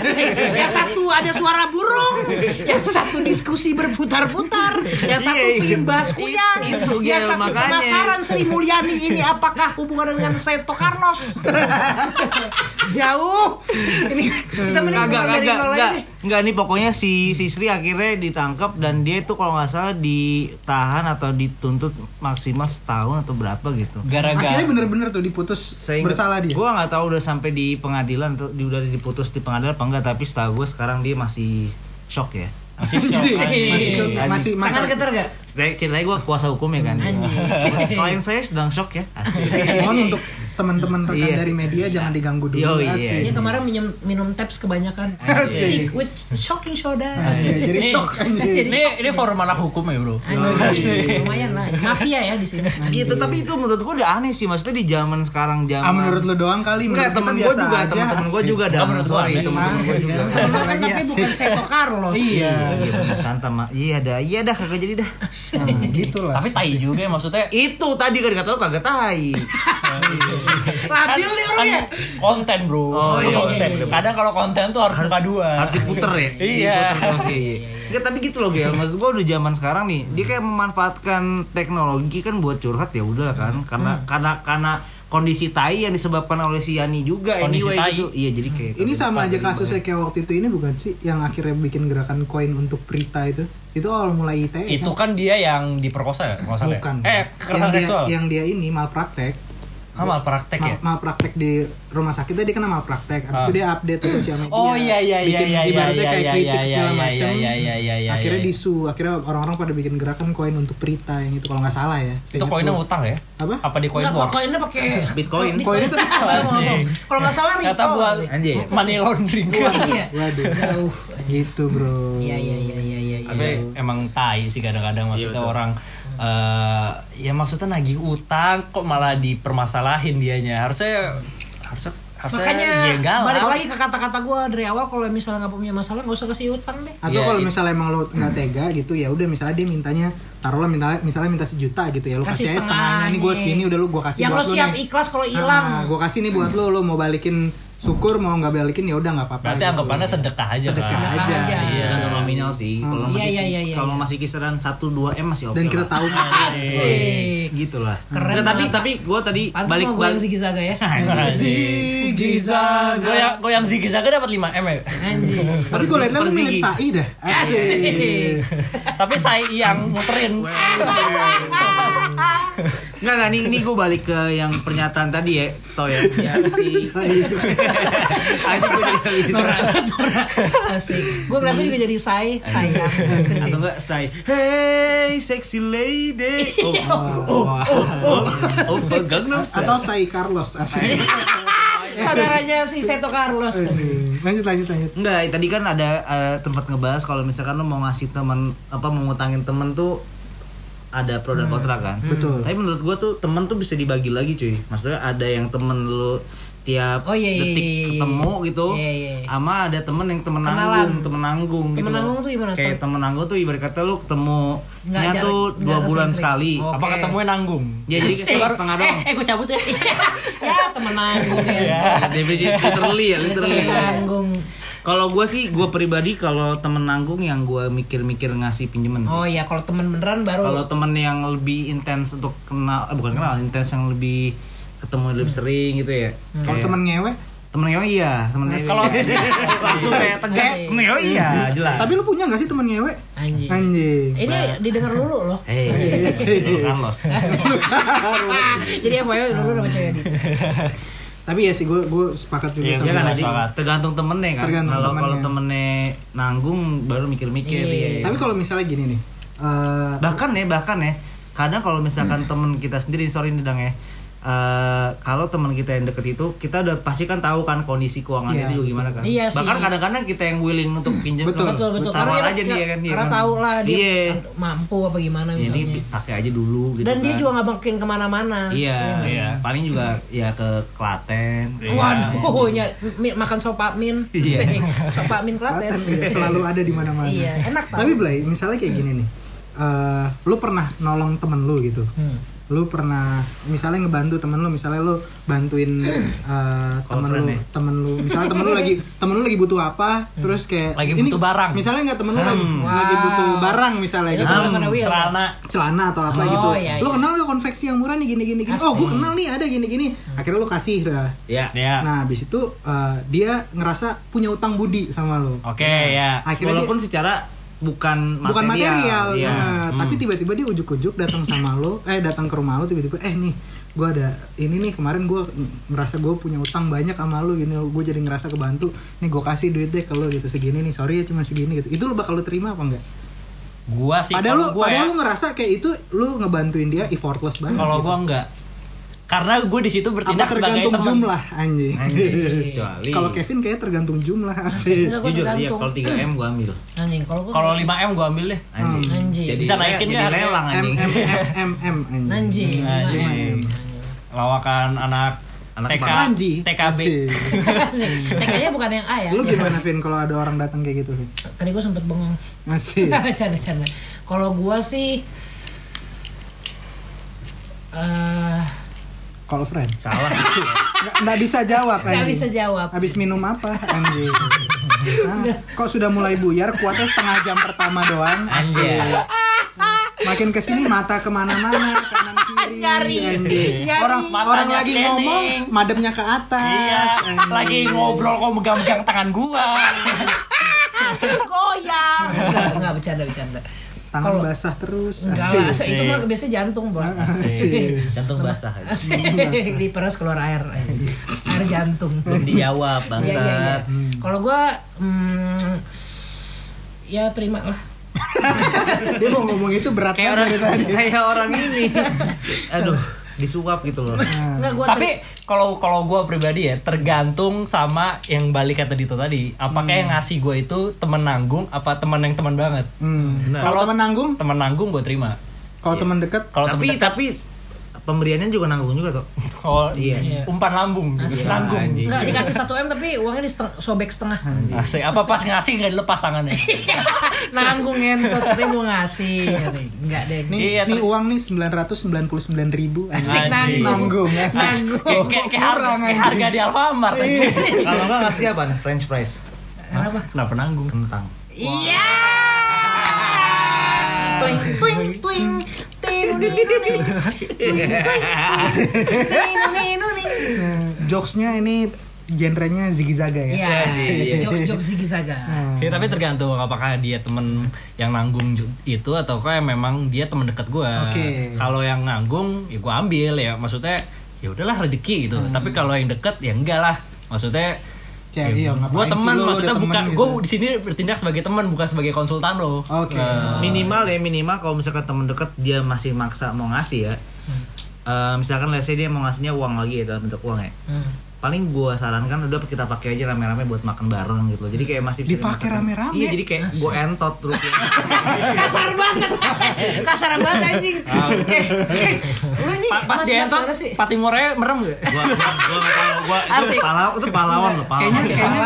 (laughs) Yang satu ada suara burung, yang satu diskusi berputar-putar, yang satu Iya, iya. ingin bahas kuyang, Itu, yang satu makanya. penasaran Sri Mulyani ini apakah hubungan dengan Seto Carlos? (laughs) Jauh. Ini kita mending Enggak, mulai enggak, dari enggak, nol enggak, aja enggak, ini pokoknya si si Sri akhirnya ditangkap dan dia itu kalau nggak salah ditahan atau dituntut maksimal setahun atau berapa gitu. Akhirnya Gara-gara bener-bener tuh diputus bersalah dia. Gue nggak tahu udah sampai di pengadilan atau di, udah diputus di pengadilan apa enggak, tapi setahu gue sekarang dia masih shock ya. masih shock. masih masih masa getar gak? Ceritanya ceritanya gue kuasa hukum ya kan. Klien saya sedang shock ya. mohon untuk teman-teman rekan Iya. dari media jangan diganggu dulu. Yo, iya. Asik. Dia kemarin minum, minum taps kebanyakan. Stick with shocking soda. Asik. Jadi Ini- shock anjir. Ini ini forum anak hukum ya, Bro. Lumayan lah. Mafia ya di sini. Gitu, tapi itu menurut gue udah aneh sih. Maksudnya di zaman sekarang zaman. Ah menurut lu doang kali Enggak, temen gue biasa juga, gue asik. juga ada. Enggak, menurut gua temen-temen gue juga. Temen kan tapi bukan Seto Carlos. Iya. Iya, Santa. Iya dah, iya dah kagak jadi dah. Gitu lah. Tapi tai juga ya maksudnya. Itu tadi kan kata lu kagak tai. (laughs) Labil nih orangnya. Kan konten, Bro. Oh, iya, konten. iya, iya. Kadang kalau konten tuh harus buka dua. Harus diputer ya. Iya. Enggak, tapi gitu loh, Gel. Maksud gua udah zaman sekarang nih, dia kayak memanfaatkan teknologi kan buat curhat ya udah kan. Karena karena karena kondisi tai yang disebabkan oleh si Yani juga Kondisi anyway tai. gitu. Iya, jadi kayak Ini sama aja tadi kasusnya kayak waktu itu ini bukan sih yang akhirnya bikin gerakan koin untuk Prita itu. Itu awal mulai ITE. Itu kan dia yang diperkosa ya, salah ya? bukan. Eh, yang kekerasan seksual. yang dia ini malpraktek. Ah, malpraktek ya? Mal, malpraktek di rumah sakit dia kena malpraktek. Habis Ah. itu dia update ke sosial media. Oh, iya, iya, iya, bikin iya, ibaratnya iya, kayak iya, kritik iya, segala iya, macam. iya, iya, iya, iya, akhirnya iya. disu, akhirnya orang-orang pada bikin gerakan koin untuk Prita yang itu kalau nggak salah ya. Itu koinnya utang ya? Apa? Apa di coin Enggak, box? koinnya pakai Bitcoin. Koinnya tuh. Kalau nggak salah Kata Ripple. buat Anjir. money laundering. Iya. Waduh. Jauh. gitu, Bro. Iya iya iya iya iya. iya. Tapi emang tai sih kadang-kadang maksudnya orang eh ya maksudnya nagih utang kok malah dipermasalahin dianya. Harusnya harusnya harusnya Makanya jegal balik lagi ke kata-kata gue dari awal kalau misalnya nggak punya masalah nggak usah kasih utang deh. Atau Iya, kalau iya. misalnya emang lo nggak tega gitu ya udah misalnya dia mintanya taruhlah misalnya misalnya minta sejuta gitu ya lo Kasih kasih, aja setengahnya nih gue setengahnya. segini udah lo gue kasih Yang buat lo siap nih. ikhlas kalau hilang. Nah, gue kasih nih buat lo lo mau balikin syukur mau nggak balikin ya udah nggak apa-apa. Berarti gitu. anggapannya sedekah aja Sedekah kan. aja. aja. Iya. Tergantung nominal sih. Kalau Iya, masih iya, iya, kalau iya. masih kisaran 1 2 M masih oke. Dan kita tahu Asik. gitu lah. Keren Nggak, tapi tapi gue tadi Pantes balik yang balik ya. (laughs) Ziggy Zaga. Goyang goyang Ziggy Zaga dapat 5 M ya. Anjing. Tapi gue liat-liat lu mirip Sai dah. Asik. Tapi saya yang muterin. Enggak enggak nih ini gue balik ke yang pernyataan tadi ya, Toh ya. Ya si Asik gue jadi gitu. Asik. Gue ngeliatnya juga jadi sayang. Asik. Atau enggak say Hey sexy lady Oh oh oh oh oh Gangnam Style Atau Sai Carlos asli. Saudaranya si Seto Carlos. lanjut lanjut lanjut. Enggak, tadi kan ada eh, tempat ngebahas kalau misalkan lo mau ngasih teman apa mau ngutangin temen tuh ada pro dan kontra kan. Betul. Tapi menurut gua tuh temen tuh bisa dibagi lagi cuy. Maksudnya ada yang temen lu tiap Oh, iya, iya, detik iya, iya, ketemu iya. gitu. Iya, iya, iya. Sama ada temen yang temen Kenalan. nanggung, temen nanggung Temen gitu. nanggung tuh gimana? Kayak Tem- temen nanggung tuh ibarat kata lu ketemu nya tuh dua bulan sering-sering. sekali. Oh. Apa ketemunya nanggung? Ya jadi Asik. setengah setengah doang. Eh, eh gue cabut ya. (laughs) ya temen nanggung ya. Definisi literally ya, literally. Temen nanggung. Kalau gue sih, gue pribadi kalau temen nanggung yang gue mikir-mikir ngasih pinjemen. sih. Oh ya kalau temen beneran baru. Kalau temen yang lebih intens untuk kenal, eh, bukan kenal, intens yang lebih ketemu lebih sering gitu ya. Kalau Kayak- temen ngewe, temen ngewe iya, temen ngewe. Kalau- (laughs) langsung kayak tegas, temen ngewe iya, jelas. tapi lu punya gak sih temen ngewe? Anjing. Anjing. Ini didengar lulu loh. (laughs) Hei, Carlos. (laughs) Jadi apa ya dulu sama cewek. Tapi ya sih gue gue sepakat juga Iya, sama Ya kan, banget. tergantung temennya kan. Tergantung Kalau kalau temennya. temennya nanggung baru mikir-mikir. Iya. iya. Tapi kalau misalnya gini nih, eh, bahkan ya bahkan ya kadang kalau misalkan (clears throat) temen kita sendiri sorry nih dang ya eh, kalau teman kita yang deket itu kita udah pasti kan tahu kan kondisi keuangannya Iya, dia gimana kan Iya sih. bahkan kadang-kadang kita yang willing untuk pinjam Betul. Betul betul. tawar Karena aja kita- nih ya kan dia Karena kan. tahu lah dia iya mampu apa gimana ini misalnya. pakai aja dulu gitu Dan dia kan. juga nggak makin ke mana-mana. iya Iya. paling juga ya ke Klaten Iya. Waduh, ny- mi- makan sopak min, Iya. sopak min klaten. Klaten, selalu ada di mana-mana. Iya, enak tau. Tapi Blay, misalnya kayak gini nih. eh lu pernah nolong temen lu gitu. Hmm. Lu pernah misalnya ngebantu temen lu misalnya lu bantuin (clears throat) uh, temen lu ya? temen lu. Misalnya temen lu lagi (laughs) temen lu lagi butuh apa terus kayak Lagi butuh barang. misalnya nggak temen lu lagi, lagi butuh barang misalnya Ini gitu. Hmm, celana. Celana atau apa Oh, gitu. iya, lu iya. kenal gak konveksi yang murah nih gini gini gini? Oh gue kenal nih ada gini gini. Akhirnya lu kasih dah Ya. ya nah habis itu uh, dia ngerasa punya utang budi sama lu. Oke ya akhirnya Walaupun dia, secara bukan material. bukan material Iya. nah, tapi tiba-tiba dia ujuk-ujuk datang sama lo eh datang ke rumah lo tiba-tiba eh nih gue ada ini nih kemarin gue merasa gue punya utang banyak sama lo gini gue jadi ngerasa kebantu nih gue kasih duit deh ke lo gitu segini nih sorry ya cuma segini gitu itu lo bakal lo terima apa enggak gua sih padahal lo kalau gua padahal ya, lo ngerasa kayak itu lo ngebantuin dia effortless banget kalau gitu. gua enggak karena gue di situ apa bertindak sebagai tergantung teman jumlah anjing (laughs) Kecuali. kalau Kevin kayak tergantung jumlah asik jujur iya kalau 3 m gua ambil. Anjing, kalau gua kalau 5 m gue ambil deh Anjing. Anjing. Jadi Bisa naikin harganya? lelang anjing. M M M M anjing. Anjing. Anjing. lawakan anak, Anak TK TKB. TK-nya bukan yang A ya. Lu gimana Vin kalau ada orang datang kayak gitu Vin? Tadi gue sempet bengong. Masih. (laughs) Canda-canda. Kalau gua sih eh Call friend. Salah. (laughs) Nggak, nggak bisa jawab nggak bisa jawab. Habis minum apa anjing? Hah? kok sudah mulai buyar kuatnya setengah jam pertama doang Anjing. makin ke sini mata ke mana-mana kanan kiri Nyari. Nyari. orang Matanya orang lagi scanning. ngomong mademnya ke atas iya anjing. lagi ngobrol kok megang-megang tangan gua Goyang. Enggak, enggak bercanda bercanda. Tangan Kalau- basah terus Enggak Asik. lah, itu mah biasanya jantung, Bang. Asik. Jantung basah. Asik. Diperes keluar air. Air jantung. Belum dijawab Iya, iya, iya. bangsat. Kalau gua hmm, ya terima lah. (laughs) dia mau ngomong itu berat Kayak banget orang dari tadi kayak orang ini. (laughs) Aduh, disuap gitu loh. Enggak gua tapi kalau kalau gue pribadi ya tergantung sama yang balik kata Dito tadi. Apakah yang ngasih gue itu temen nanggung apa temen yang teman banget? Hmm. Nah. kalau teman nanggung? temen nanggung gue terima. Kalau teman dekat? Kalau tapi temen dekat tapi pemberiannya juga nanggung juga tuh. oh (laughs) Iya. umpan lambung Asik. nanggung Anjing. Enggak dikasih 1 M tapi uangnya di seteng- sobek setengah. Asik. apa pas ngasih nggak dilepas tangannya (laughs) Nanggung ngentot katanya mau ngasih. Enggak deh. nih, Iya, nih uang nih 999 ribu Asik Anjing. nanggung. nanggung asik. Nanggung. kayak harga, Kurang, kayak anjing. harga di Alfamart Iya. (laughs) Kalau enggak ngasih apa nih? French fries. Apa? kenapa nanggung Kentang. Iya. Tinu jokesnya ini genrenya zigzaga ya Iya, iya. jokes-jokes ziggy zaga. Ya, tapi tergantung apakah dia temen yang nanggung itu atau kayak memang dia temen dekat gua. Oke. Kalau yang nanggung ya gua ambil ya maksudnya ya udahlah rezeki gitu. Tapi kalau yang deket ya enggak lah. Maksudnya Kayak iya, gue sih teman maksudnya bukan temen gue gitu. di sini bertindak sebagai teman bukan sebagai konsultan lo Oke. Nah, Minimal ya minimal kalau misalkan temen deket dia masih maksa mau ngasih ya. Eh, misalkan let's say dia mau ngasihnya uang lagi ya dalam bentuk uang ya. Hmm. Paling gua sarankan udah kita pakai aja rame-rame buat makan bareng gitu loh. Jadi kayak masih Dipakai rame-rame? Iya, jadi kayak gua entot terus ya. (laughs) Kasar banget. Kasar banget anjing. Lu ini pa- pas entot sih? Pak Timurnya merem gak? gua gua gua nggak tahu. gua itu Asik. pahlawan itu pahlawan loh, pahlawan. Kayaknya- kayaknya-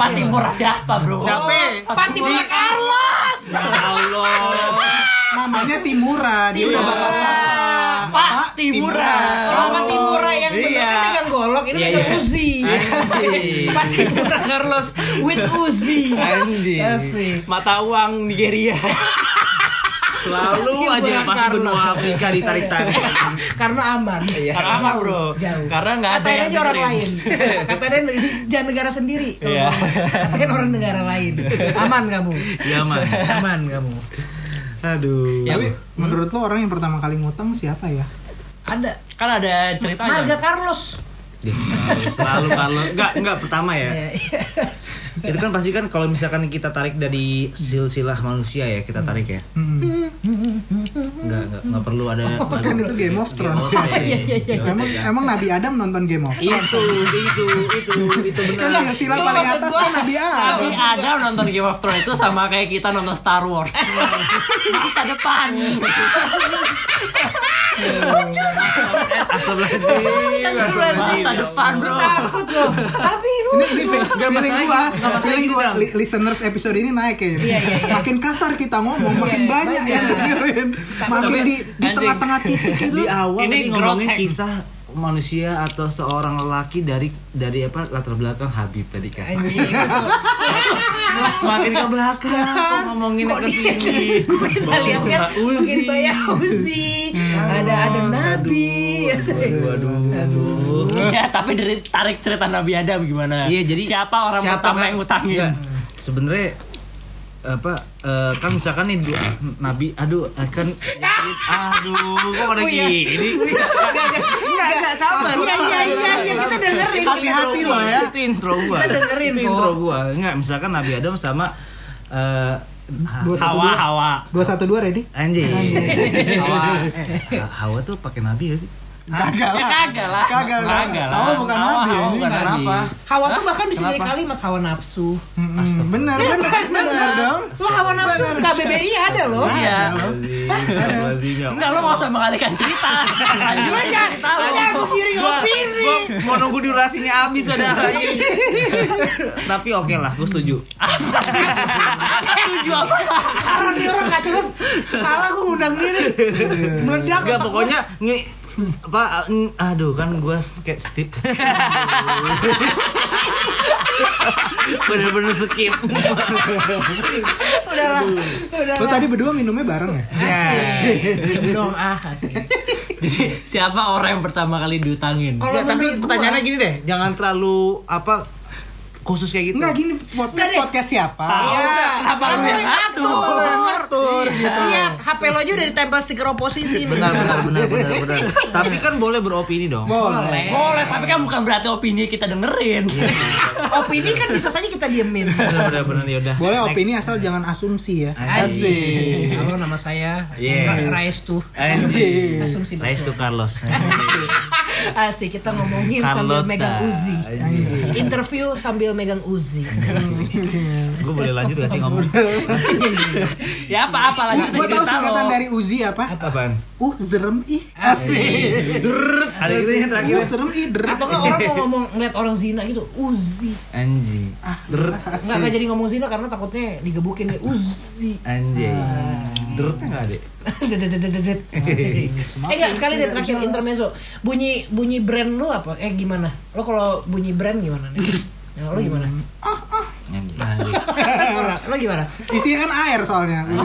Pahlawan. Siapa bro? Siapa? Pak Timur Carlos. Ya Allah. namanya Timura dia udah Timura. bapak Pak Timura. Oh, Pak Timura yang Iya. kan megang golok, ini Iya, megang iya. Uzi. Anjing. (laughs) Pak Timura Carlos with Uzi. Anjing. Asik. Mata uang Nigeria. Selalu aja Timur pas Carlos. benua Afrika ditarik-tarik. (laughs) Karena aman. Karena apa bro? Jauh. Karena nggak ada Katain yang aja orang lain. (laughs) Katain jangan negara sendiri. Iya. Katain orang negara lain. Aman kamu. Iya, man. Aman kamu. Aduh. Ya, tapi menurut lo orang yang pertama kali ngutang siapa ya Ada. kan ada ceritanya. Marga Carlos. Dia Selalu kalau enggak enggak pertama ya. Iya, iya. Itu kan pasti kan kalau misalkan kita tarik dari silsilah manusia ya, kita tarik ya. Enggak enggak enggak perlu ada kan itu Game of Thrones Game of- ya. (laughs) Iya, iya, iya. emang emang Nabi Adam nonton Game of Thrones Itu itu itu itu kan benar. silsilah Itu paling atas gua. kan Nabi Adam ada nonton Game of Thrones itu sama kayak kita nonton Star Wars. (laughs) Masa depan. (laughs) Astagfirullahaladzim. Masa depan bro. Takut loh. Tapi Ini, ini lucu. feeling masalah gua, feeling gua, listeners episode ini naik kayaknya. Iya, iya, iya. Makin kasar kita ngomong, makin banyak yang dengerin. Makin di di tengah-tengah titik itu. di awal Ini ngomongin kisah manusia atau seorang lelaki dari dari apa latar belakang Habib tadi kan Anjing, (laughs) makin ke belakang kok ngomongin ke sini? (laughs) Kita lihat kan makin banyak Uzi. Ada ada Nabi. waduh waduh. Ya, tapi dari tarik cerita Nabi Adam gimana? Iya jadi siapa orang pertama kan- yang ngutangin? Nggak, Sebenarnya apa eh, kan misalkan nih dua, Nabi aduh kan aduh kok pada Uya. gini Enggak, enggak sabar. Iya, iya, iya, iya, kita dengerin. Hati-hati loh ya. itu intro gua Kita dengerin itu intro gua enggak misalkan Nabi Adam sama eh Dua satu Hawa, dua. Hawa. Dua satu dua ready? anjing (laughs) Hawa. Eh, Hawa tuh pakai Nabi gak sih Kagak Ya kagak lah. Kagak lah. Kagak Hawa bukan Nabi, Hawa bukan Nabi. Kenapa? Hawa tuh bahkan bisa jadi kalimat hawa nafsu. Mm-mm, Benar, benar, benar dong. Lo hawa nafsu KBBI ada loh. Iya. Ya Enggak lo usah mengalihkan cerita. Lanjut aja lo jangan menggiring gua, opini. mau nunggu durasinya habis saudara tapi oke lah gue setuju Setuju apa? Karena dia orang gak cepet Salah gue ngundang diri Meledak Enggak otak pokoknya apa ng- aduh kan gue kayak skip. Bener-bener skip. Udah lah Udah Lo lah. tadi berdua minumnya bareng ya? Dong ah asik. Jadi siapa orang yang pertama kali diutangin? Kalau Ya, tapi pertanyaannya gini deh. Jangan terlalu apa khusus kayak gitu Enggak gini podcast Nggak podcast siapa? Iya Kenapa lu yang ngatur? Yang ngatur gitu. Iya HP lo aja udah ditempel stiker oposisi nih benar benar benar benar benar (laughs) tapi kan boleh beropini dong Boleh. Boleh, tapi kan bukan berarti opini kita dengerin. Opini kan bisa saja kita diemin benar benar benar ya udah Boleh Next. opini asal jangan asumsi ya. Asik Halo nama saya Yeah. Rais tuh. Asumsi Nice to Carlos. (laughs) (laughs) (laughs) Asik kita ngomongin sambil Carlota. megang Uzi. Interview sambil megang Uzi (laughs) Gue boleh lanjut gak sih ngomong? (laughs) ya apa apa lanjut Gue tahu singkatan dari Uzi apa? Apaan? Uh, zerem ih. Asik. Deret. Ada gitu ya terakhir. Uh, zerem ih, deret. Atau nggak orang mau ngomong ngeliat orang zina gitu Uzi Anjing. Deret. Nggak nggak jadi ngomong zina karena takutnya digebukin nih Uzi Anjing. Deretnya gak ada. Eh enggak sekali deh terakhir intermezzo. Bunyi bunyi brand lu apa? Eh gimana? Lo kalau bunyi brand gimana nih? Ya, (laughs) lo gimana? Anjing. Orang, (laughs) lo gimana? Isinya kan air soalnya gua.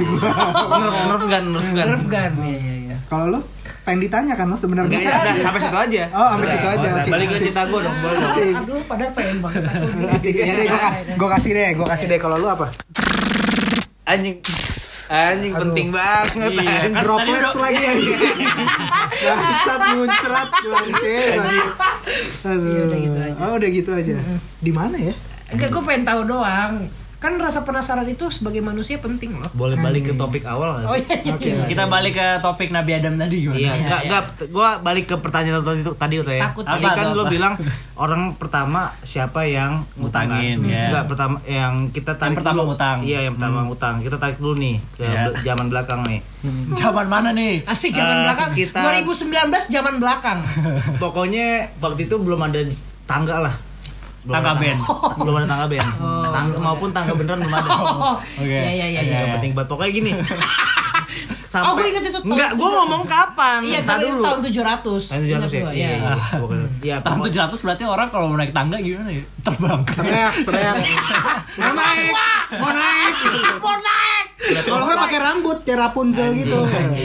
Nerf nerf gun nerf gun. Nerf gun. Iya iya iya. Kalau lo pengen ditanya kan lo sebenarnya. Enggak ya, udah sampai situ aja. Oh, sampai situ aja. Oke, Balik ke cerita gue dong, boleh dong. Asik. Aduh, padahal pengen banget aku. Asik. Ya deh, gua kasih deh, gua kasih deh. Kalau lu apa? Anjing. Anjing penting banget. Iya, anjing. kan Droplets lagi anjing. (laughs) Bangsat muncrat bangke. Aduh. Iya, udah gitu aja. Oh, udah gitu aja. Di mana ya? Enggak, gue pengen tahu doang. Kan rasa penasaran itu sebagai manusia penting loh. Boleh balik ke topik awal Oh gak sih? iya iya. Oke. iya. Kita balik ke topik Nabi Adam tadi gimana? Iya, Iya, enggak iya. enggak gua balik ke pertanyaan tadi itu tadi tuh ya. Takut Tadi kan lo bilang (laughs) orang pertama siapa yang ngutang kan? Ngutangin, ya. Enggak, pertama yang kita tarik pertama dulu. ngutang. Iya, yang pertama ngutang. Kita tarik dulu nih ke Iya. bel- zaman belakang nih. Zaman mana nih? Asik zaman Eh, belakang. sekitar- 2019 zaman belakang. (laughs) Pokoknya waktu itu belum ada tangga lah. Belum Tangga band. (laughs) belum ada tangga band. Tangga maupun tangga beneran belum ada. Oh, (laughs) Oke. iya iya iya. Iya, iya. Yang penting banget pokoknya gini. (laughs) Oh, gue ingat itu tahun Enggak, gue 700. ngomong kapan? Iya, tapi itu tahun 700. Tahun 700 Ingat ya? Iya, Iya. iya. Pokoknya. (laughs) Iya, Tahun pokoknya- 700 berarti orang kalau mau naik tangga gimana ya? Terbang. Teriak, teriak. (laughs) Mau naik, mau naik. Mau naik. Kalau nggak pakai rambut kayak Rapunzel gitu.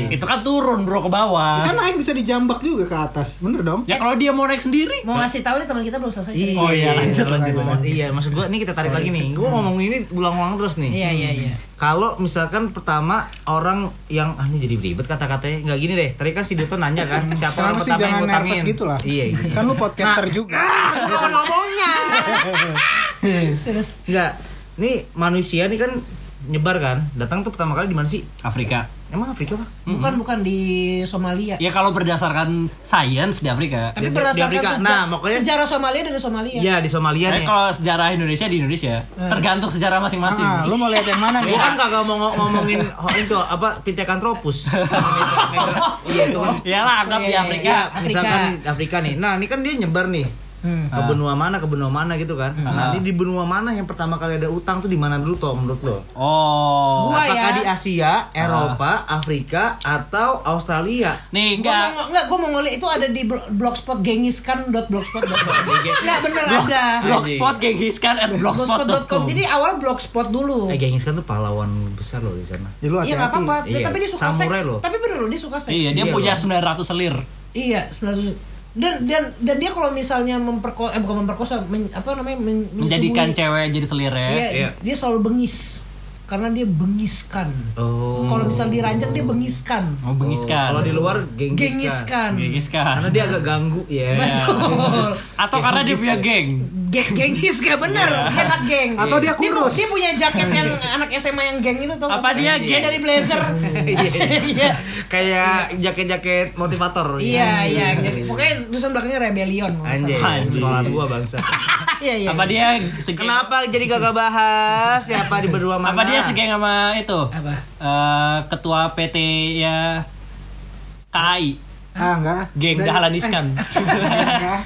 Itu kan turun bro ke bawah. Kan naik bisa dijambak juga ke atas, bener dong? Ya kalau dia mau naik sendiri. Mau ngasih tahu nih teman kita belum selesai. Oh iya, lanjut, lanjut. Iya, maksud gue ini kita tarik lagi nih. Gue ngomong ini ulang-ulang terus nih. Iya iya iya. Kalau misalkan pertama orang yang ah ini jadi ribet kata-katanya nggak gini deh. Tadi kan si Duto nanya kan siapa orang pertama yang jangan ngutangin? nervous gitu lah? Iya. iya. Kan lu podcaster juga. Kapan ngomongnya? (laughs) Terus Enggak. Nih manusia nih kan nyebar kan datang tuh pertama kali di mana sih Afrika. emang Afrika pak Bukan bukan di Somalia. Ya kalau berdasarkan sains di Afrika. Tapi Di- di berdasarkan Afrika. seja- Nah, makanya- sejarah Somalia dari Somalia. Iya di Somalia nih kalau sejarah Indonesia di Indonesia, tergantung sejarah masing-masing. Ah, lu mau lihat yang mana nih? Gua kan kagak mau ngo- ngomongin (laughs) oh, itu apa Pithecanthropus. (laughs) Iya itu kan. Iyalah anggap di Iya, Afrika. iya. Ya, misalkan di Afrika nih. Nah, ini kan dia nyebar nih. Hmm. Ke benua mana ke benua mana gitu kan. Nah, ini di benua mana yang pertama kali ada utang tuh di mana dulu toh menurut lo? Oh. Gua Apakah ya. di Asia, Eropa, Afrika atau Australia? Nih Gua enggak. mau enggak gua mau ngeliat itu ada di blo- blogspot gengiskan.blogspot.com. Enggak (laughs) bener ada. Blogspot Genghis Khan at blogspot.com. blogspot.com. Jadi awalnya blogspot dulu. Eh, Genghis Khan tuh pahlawan besar loh di sana. Ya, lu Iya nggak apa-apa, Iya. tapi dia suka Samurai seks. loh. Tapi bener loh dia suka seks. Iya, dia Iya, punya loh. 900 selir. Iya, 900 dan dan dan dia kalau misalnya memperkosa eh bukan memperkosa men- apa namanya men- Menjadikan cewek jadi selirnya. Iya, Iya. dia selalu bengis karena dia bengiskan. Oh. Kalau misal diranjang dia bengiskan. Oh, bengiskan. Kalau di luar Genghis, Gengiskan. Genghis Karena dia agak ganggu ya. (laughs) Betul. Atau karena dia punya geng. Geng gengis gak bener, dia anak geng. Atau dia kurus. Dia, punya jaket yang (laughs) anak SMA yang geng itu tau Apa dia geng? dari blazer. (laughs) Iya. Kayak jaket-jaket motivator. Iya, iya. Jadi, Pokoknya tulisan belakangnya rebellion. Anjay, Anjing. sekolah gua bangsa. Iya, iya. Apa dia Kenapa jadi gak bahas siapa di berdua mana? Apa dia segeng sama itu? Apa? Eh, ketua PT ya KAI. Ah, enggak. Geng Udah, Dahlan eh, Iskan. (laughs) Enggak.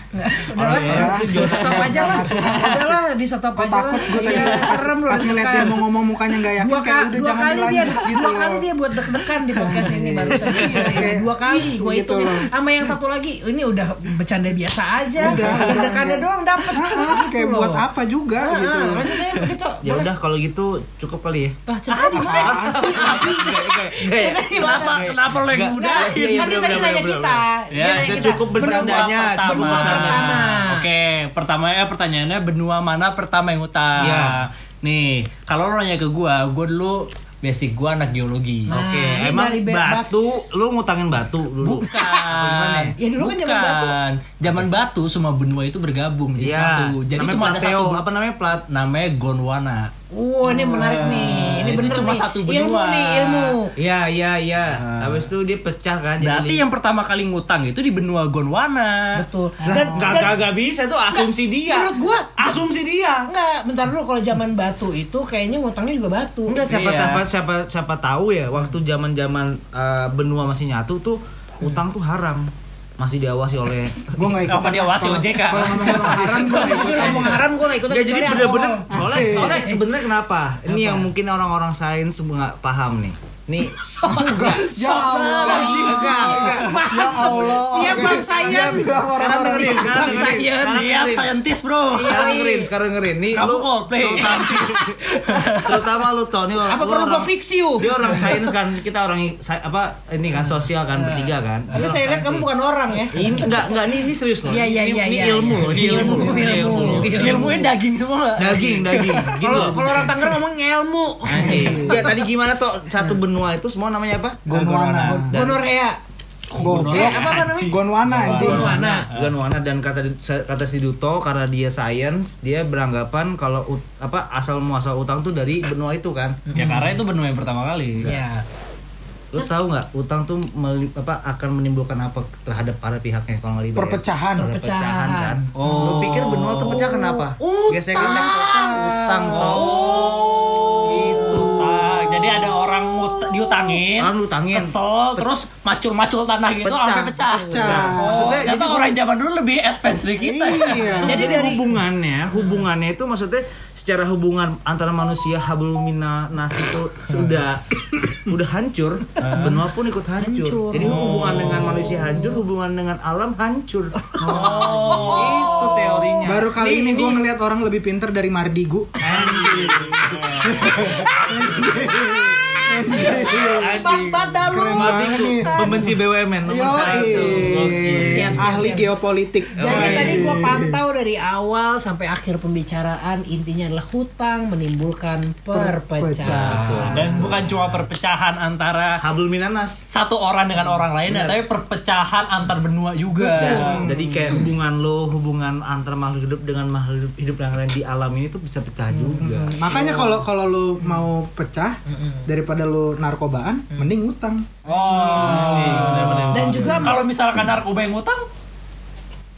Udahlah, ya. di stop aja lah. Udahlah, di stop aja lah. takut gue tadi Iya, pas, pas ngeliat dia mau ngomong mukanya nggak yakin dua, kayak ka- udah jangan kali dia dilanjut gitu dua kali dia buat deg-degan di podcast ini barusan Kayak, dua kali gue gitu itu sama yang satu lagi ini udah bercanda biasa aja Udah, deg-degannya udah. doang dapet Ah, ah, kayak Gitu buat loh. apa juga Ah, gitu. ah, Ya udah kalau gitu cukup kali ya. lah di mana? Kenapa kenapa lo yang muda? Iya, iya, kan dia tadi nanya bener, kita Ya, kita. cukup bercandanya. pertama. Benua Pertama. pertama Oke, pertama ya pertanyaannya benua mana pertama yang utang? Iya. Nih, kalau lo nanya ke gua, gua dulu basic gua anak geologi. Nah, Oke, ini emang dari batu lu ngutangin batu dulu. Bukan. Ya, dulu kan zaman batu. Bukan. Zaman batu semua benua itu bergabung menjadi Iya. satu. Jadi Namanya cuma ada Plateo. satu ben- apa namanya plat? namanya Gondwana. Wow, ini menarik nih. Ini Itu bener cuma nih. satu Ilmu benua. nih, ilmu. Iya, iya, iya. Habis itu dia pecah kan Berarti yang pertama kali ngutang itu di benua Gondwana. Betul. Gak, Dan, gak, gak bisa tuh asumsi dia. menurut gua asumsi dia. Enggak, bentar dulu kalau zaman batu itu kayaknya ngutangnya juga batu. Enggak siapa Iya. siapa siapa siapa tahu ya waktu zaman-zaman eh, benua masih nyatu tuh utang tuh haram. Masih diawasi oleh Gue nggak ikut. Apa dia wasi OJK? Kalau ngomong haram gue nggak Jujur ikutan. ngomong haram gue gak ikutan Ya jadi bener-bener soalnya, sebenarnya kenapa? Ini yang mungkin orang-orang sains nggak paham nih. Nih Enggak. (laughs) Ya Allah. Enggak, enggak. Ya Allah. Siap bang saya. Dia bilang Sekarang dengerin, sekarang Bang dengerin. Sayan. Sekarang Siap saintis, Bro. Sekarang dengerin, sekarang dengerin. Nih Kamu saintis. (laughs) Terutama lu Tony lu Apa lu perlu gue fix you? Dia orang sains kan, kita orang apa ini kan sosial kan bertiga kan. Tapi saya lihat kamu bukan orang ya. ini enggak enggak ini, ini serius loh. Iya, iya, Ini- iya, Ini iya, ilmu, iya. ini ilmu, Ilmu, ini ilmu. ilmu. Ilmunya daging semua. Daging, daging. Gitu Kalau kalau orang Tangerang ngomong ngelmu. Anjing. Ya tadi gimana toh satu benua itu semua namanya apa? Gondwana. Dan- Gonorea. Goblok. Apa apa namanya? Gondwana anjing. Gondwana. Gondwana dan kata kata si Duto karena dia sains dia beranggapan kalau apa asal muasal utang tuh dari benua itu kan. Ya karena itu benua yang pertama kali. Ya. Lu tahu nggak utang tuh meli- apa akan menimbulkan apa terhadap para pihaknya kalau nggak dibayar? Perpecahan. Perpecahan. kan. Oh. Lu pikir benua tuh pecah kenapa? Utang. Gesekannya utang, utang toh. Diutangin, Orang diutangin. kesel, terus macul-macul tanah gitu Pecah. sampai pecah. Pecah. Oh, Maksudnya jadi- orang zaman dulu lebih advance dari kita. ya. Iya. Jadi Jadi dari hubungannya, hubungannya itu maksudnya secara hubungan antara manusia hablum minas itu sudah udah hancur, benua pun ikut hancur. Hancur. Jadi hubungan dengan manusia hancur, hubungan dengan alam hancur. Oh. itu teorinya. Baru kali ini gue ngelihat orang lebih pinter dari Mardigu. (laughs) Bang Batalu. Keren banget nih. Pembenci BUMN nomor Yoi. satu. Oke. Siap, siap, Ahli siap. geopolitik. Jadi tadi gua pantau dari awal sampai akhir pembicaraan intinya adalah hutang menimbulkan perpecahan. Dan bukan cuma perpecahan antara Hablum minanas. satu orang dengan orang lain ya, tapi perpecahan antar benua juga. Jadi kayak hubungan lo, hubungan antar makhluk hidup dengan makhluk hidup yang lain di alam ini tuh bisa pecah juga. Makanya kalau kalau lu mau pecah daripada lu narkobaan, mending utang. Oh. bener-bener. Dan juga kalau misalkan narkoba yang ngutang,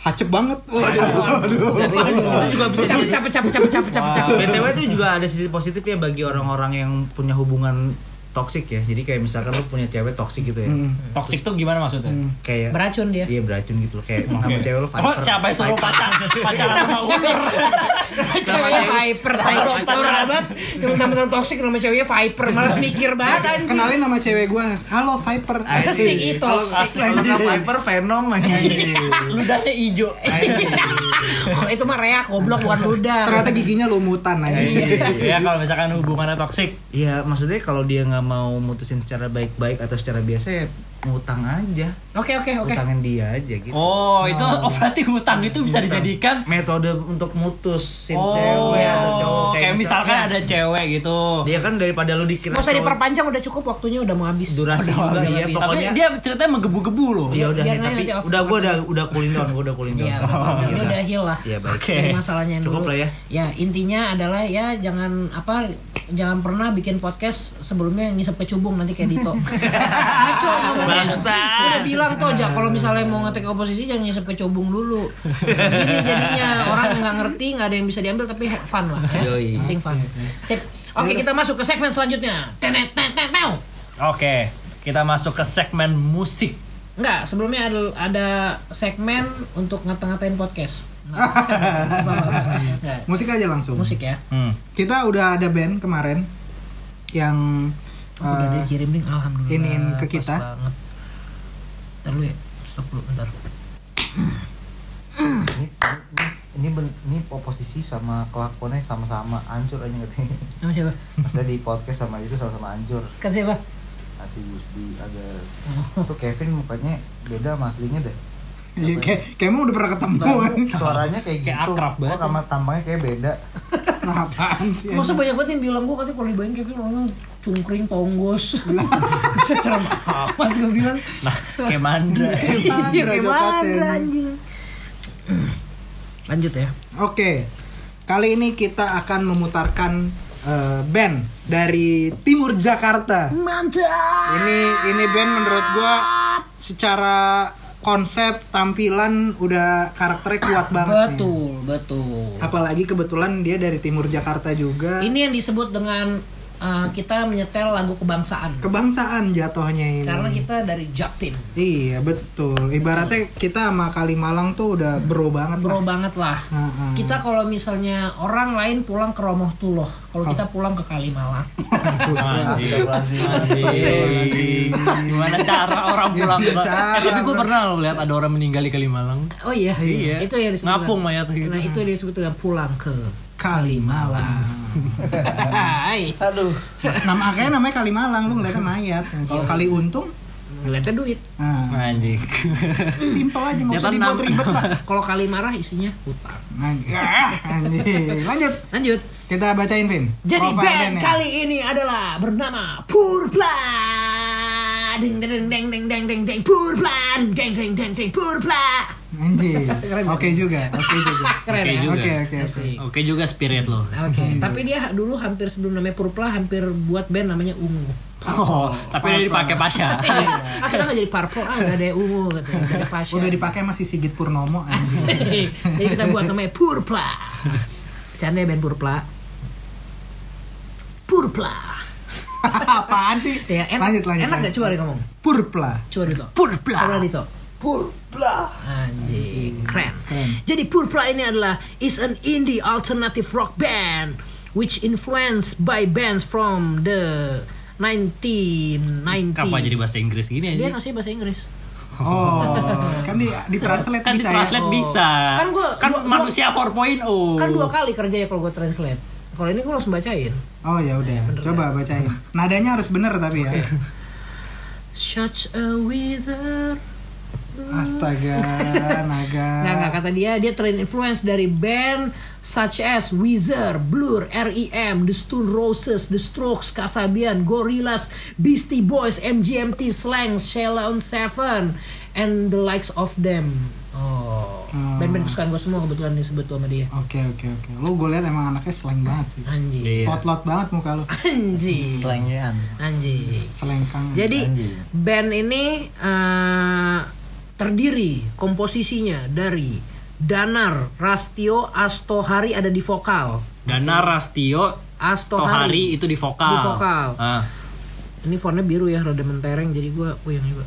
Hacep banget. Waduh. Dan itu, itu juga bisa pecah pecah pecah pecah pecah pecah. BTW itu juga ada sisi positif ya bagi orang-orang yang punya hubungan toksik ya. Jadi kayak misalkan lu punya cewek toksik gitu ya. Hmm. toksik tuh gimana maksudnya? Kayak Beracun dia. Iya beracun gitu loh kayak nama cewek lu Oh, Viper. siapa yang suruh pacar pacaran sama ular? Ceweknya Viper, tai Orang banget. Yang mentang-mentang toksik nama ceweknya Viper, malas mikir banget anjing. Kenalin nama cewek gua. Halo Viper. Asik itu. Kalau toxic. Viper Venom aja. (laughs) Ludahnya hijau. Kalau itu mah reak goblok bukan ludah. Ternyata giginya lumutan aja. ya kalau misalkan hubungannya toksik, Iya maksudnya kalau dia nggak mau mutusin secara baik-baik atau secara biasa ya ngutang aja. Oke oke oke. Utangin dia aja gitu. oh itu oh berarti hutang itu bisa dijadikan metode untuk mutusin oh cewek atau cowok kayak misalkan misalnya, ada cewek gitu. dia kan daripada lu dikira Gak usah diperpanjang udah cukup waktunya udah mau habis. durasi juga udah iya habis. pokoknya Tapi dia ceritanya menggebu-gebu loh. ya udah nih, nanti tapi udah gua udah udah cooling down gua udah cooling down Iya, udah, dia udah heal lah. Iya, baik. Oke. Dari masalahnya yang Cukup dulu. lah ya. intinya adalah ya jangan apa jangan pernah bikin podcast sebelumnya ngisep ke cubung nanti kayak Dito. (laughs) Ngaco ngomongnya. Bangsa. Udah bilang tuh aja kalau misalnya mau ngetek oposisi jangan ngisep ke cubung dulu. Gini jadinya orang nggak ngerti nggak ada yang bisa diambil tapi have fun lah ya. Penting fun. Sip. Oke kita masuk ke segmen selanjutnya. Tenet. Oke, kita masuk ke segmen musik. Enggak, sebelumnya ada, ada segmen untuk ngata-ngatain podcast. (laughs) Musik aja langsung. musik ya. Hmm. Kita udah ada band kemarin yang Oh, udah eh, dikirim nih, alhamdulillah. iniin ke Pas kita. banget. Ntar lu ya, stop dulu bentar. ini ini ini, ben- ini oposisi sama kelakuannya sama-sama hancur aja katanya Nama siapa? Maksudnya di podcast sama itu sama-sama hancur Kata siapa? Asli Gusdi agak Tuh Kevin mukanya beda sama aslinya deh Iya, kayak kayak emang udah pernah ketemu kan. Suaranya kayak Kayak gitu akrab banget. Kok sama tampangnya kayak beda (laughs) Nah, apaan sih? Masa banyak banget yang bilang gue katanya kalau dibayangin Kevin orangnya cungkring tonggos. (laughs) Bisa serem amat gue bilang. Nah, kayak Mandra. (laughs) Iya, kayak Mandra, anjing. Lanjut ya. Oke. Kali ini kita akan memutarkan eh, band dari timur Jakarta. Mantap. Ini ini band menurut gua secara konsep tampilan udah karakternya kuat banget. nih. Betul, betul. Apalagi kebetulan dia dari timur Jakarta juga. Ini yang disebut dengan uh, kita menyetel lagu kebangsaan. kebangsaan jatuhnya ini. Karena kita dari Jaktim. Iya betul. Ibaratnya kita sama Kalimalang tuh udah bro banget Bro lah. banget lah. Heeh. Kita kalau misalnya orang lain pulang ke Romoh Tuloh, kalau kita pulang ke Kalimalang. Gimana cara orang pulang ke Cara, eh, tapi gue pernah loh lihat ada orang meninggal di Kalimalang. Oh iya, Iya. itu yang disebut. Ngapung mayat gitu. Nah itu yang disebut dengan pulang ke Kalimalang. Hai. (laughs) Aduh Nama akhirnya namanya Kalimalang, lu ngeliatnya mayat. Kalau Kali Untung, Ngeliatnya duit. nah, Anjing. simpel aja nggak Ya usah kan dibuat ribet lah. (laughs) Kalau kali marah isinya hutang. Anjing. Anjing. Lanjut, Lanjut. kita bacain Vin. Jadi Profile band bandnya. kali ini adalah bernama Purpla. Ding ding ding ding ding ding ding Purpla. Ding ding ding ding Purpla. (laughs) Oke juga, oke juga. (laughs) Keren Oke ya? juga. Oke oke oke. Oke juga spirit lo. Oke, tapi dia dulu hampir sebelum namanya Purpla hampir buat band namanya Ungu. Oh, tapi udah dipakai Pasha. (laughs) ah kita nggak jadi Purple, ah nggak ada Ungu gitu, nggak ada Pasha. Udah dipakai masih Sigit Purnomo. Asik. Jadi kita buat namanya Purpla. Canda ya band Purpla. Purpla. Apaan sih? Ya, enak, lanjut lanjut. Enak gak coba deh ngomong? Purpla. Coba Dito. Purpla. Coba Dito. Purpla. Anjing, keren. Keren. Jadi Purpla ini adalah is an indie alternative rock band which influenced by bands from the 1990. Kenapa jadi bahasa Inggris gini Dia aja? ngasih bahasa Inggris. Oh, kan di di translate Kan di bisa ya. translate bisa. Kan gua- kan gua- manusia 4.0. Kan dua kali kerja ya kalau gue translate. Kalau ini gue langsung bacain. Oh ya udah, coba bacain. Nadanya harus bener tapi ya. Such a wizard. Astaga, (laughs) naga. Nggak, nggak kata dia, dia terinfluence dari band such as Weezer, Blur, R.E.M., The Stone Roses, The Strokes, Kasabian, Gorillaz, Beastie Boys, MGMT, Slang, Sheila on Seven, and the likes of them. Oh, band-band kesukaan gue semua kebetulan disebut sama dia. Oke oke oke. Lu gue liat emang anaknya slang banget sih. Anjing, Iya. Potlot banget muka lu. anjing, Slangnya anjing. Selengkang. Jadi Anjing. band ini eh, terdiri komposisinya dari Danar, Rastio, Astohari ada di vokal. Dana Rastio Astohari Tohari itu di vokal. Di vokal. Ah. Ini fontnya biru ya, rada mentereng jadi gua puyeng juga.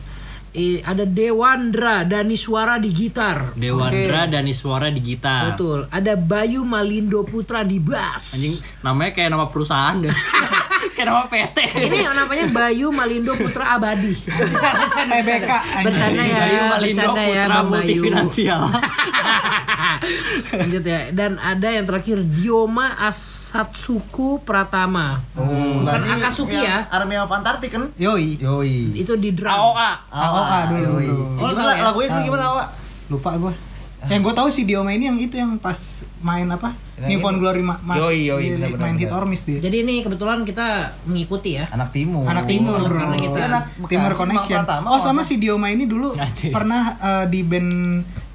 Eh, ada Dewandra Daniswara di gitar. Dewandra Oke. dan Iswara di gitar. Betul. Ada Bayu Malindo Putra di bass. Anjing namanya kayak nama perusahaan deh. (laughs) nama PT. Ini yang namanya Bayu Malindo Putra Abadi. TBK. Bercanda ya, Bayu Malindo bercanda ya, Putra Bang Bayu. Multifinansial. Lanjut ya. Dan ada yang terakhir Dioma Asatsuku Pratama. Bukan Akatsuki ya. Army of Antarctic kan? Yoi. Yoi. Itu di drum. AOA. AOA dulu. Yoi. dulu. Eh, gimana tahu ya? lagunya gimana? Lupa gue. Yang gue tahu si Dioma ini yang itu yang pas main apa? Yang Newfound ini. Glory ma mas, Yoi, yoi, di- benar, benar, main hit benar. or miss dia. Jadi ini kebetulan kita mengikuti ya. Anak timur. Anak timur bro. Karena kita- anak Timur Connection. Oh sama si Dioma ini dulu pernah eh, di band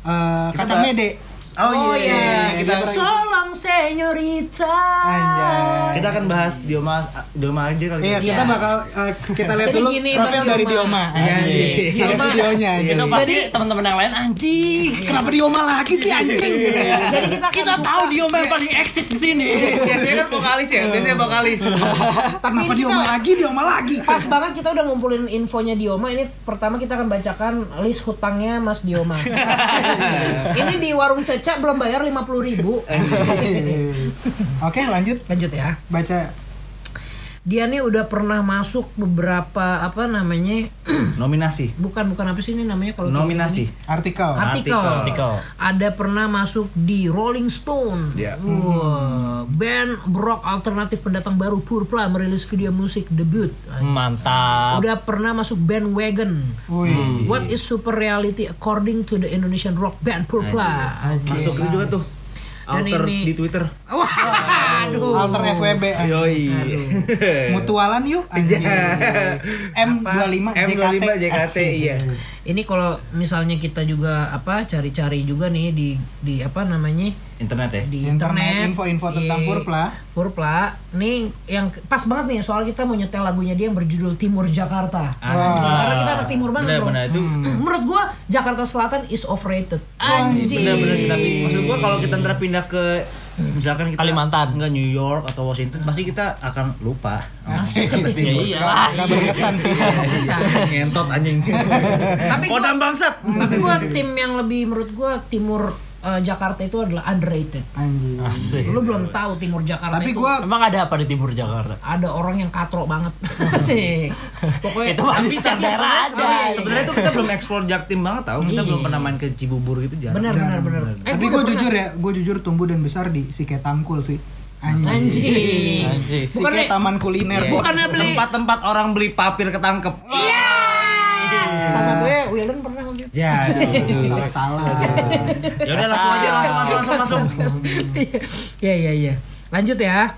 eh, Kacang Mede. Oh, iya, kita kita Solong senyorita. Anjay. kita akan bahas Dioma Dioma aja kali. Iya, ya. kita Iya. bakal eh, kita lihat Jadi dulu gini, profil Bang dari Dioma. Dioma. Anjing. Ada Dioma. videonya. Iya, gitu. Itu pasti Jadi- teman-teman yang lain anjing. Kenapa Dioma lagi sih anjing? Jadi kita akan Kita buka- tahu dia yang paling eksis di sini. Biasanya kan vokalis ya, biasanya vokalis. Tapi Kenapa Dioma kita- lagi? Dioma lagi. Pas banget kita udah ngumpulin infonya Dioma. Ini pertama kita akan bacakan list hutangnya Mas Dioma. (laughs) ini di warung cecak belum bayar 50.000 ribu. (laughs) Oke, lanjut Lanjut ya. baca. Dia nih udah pernah masuk beberapa apa namanya? (clears throat) Nominasi. bukan bukan apa sih ini namanya kalau kayak Nominasi. Artikel. Artikel. Artikel. Ada pernah masuk di Rolling Stone. Iya. Wah, band rock alternatif pendatang baru Purpla merilis video musik debut. Mantap. Udah pernah masuk band Wagon. Wih. What is super reality according to the Indonesian rock band Purpla? Masuk itu juga tuh. Dan Alter ini- di Twitter. Wah, aduh. Alter FWB. Yoi. Mutualan yuk (laughs) anjing. M25 M25 JKT. JKT iya. Ini kalau misalnya kita juga apa cari-cari juga nih di di apa namanya Internet ya. di Internet, internet, info-info tentang di Purpla. Purpla nih yang pas banget nih soal kita mau nyetel lagunya dia yang berjudul Timur Jakarta. Anjing. Karena kita anak timur banget bro. Benar-benar itu (clears throat) Menurut gua Jakarta Selatan is overrated. Anjing. benar-benar sih tapi maksud gua kalau kita ntar pindah ke misalkan kita Kalimantan. enggak New York atau Washington pasti kita akan lupa. Asik. Ya iyalah. Gak berkesan sih. Ngentot anjing. Tapi gua, Kodam bangsat. tapi gua tim yang lebih menurut gua Timur eh, Jakarta itu adalah underrated. Anjing. Asik. Lu belum tahu Timur Jakarta Tapi itu gua Emang ada apa di timur Jakarta? ada orang yang katrok banget. Asik. Pokoknya Itu setiap daerah ada. Sebenarnya- Sebenarnya tuh kita belum explore Jaktim banget tau. Kita Iya. belum pernah main ke Cibubur gitu jarang. benar benar benar. Eh, Tapi gua gue jujur ya, gue jujur tumbuh dan besar di Siketamkul sih. Anjing. Anjing. Sike Taman Kuliner. Bukannya beli Tempat-tempat orang beli papir ketangkep. satunya Wildan pernah waktu itu. Ya, (laughs) Salah-salah. ya udah langsung aja langsung langsung langsung langsung. Iya iya iya. Lanjut ya.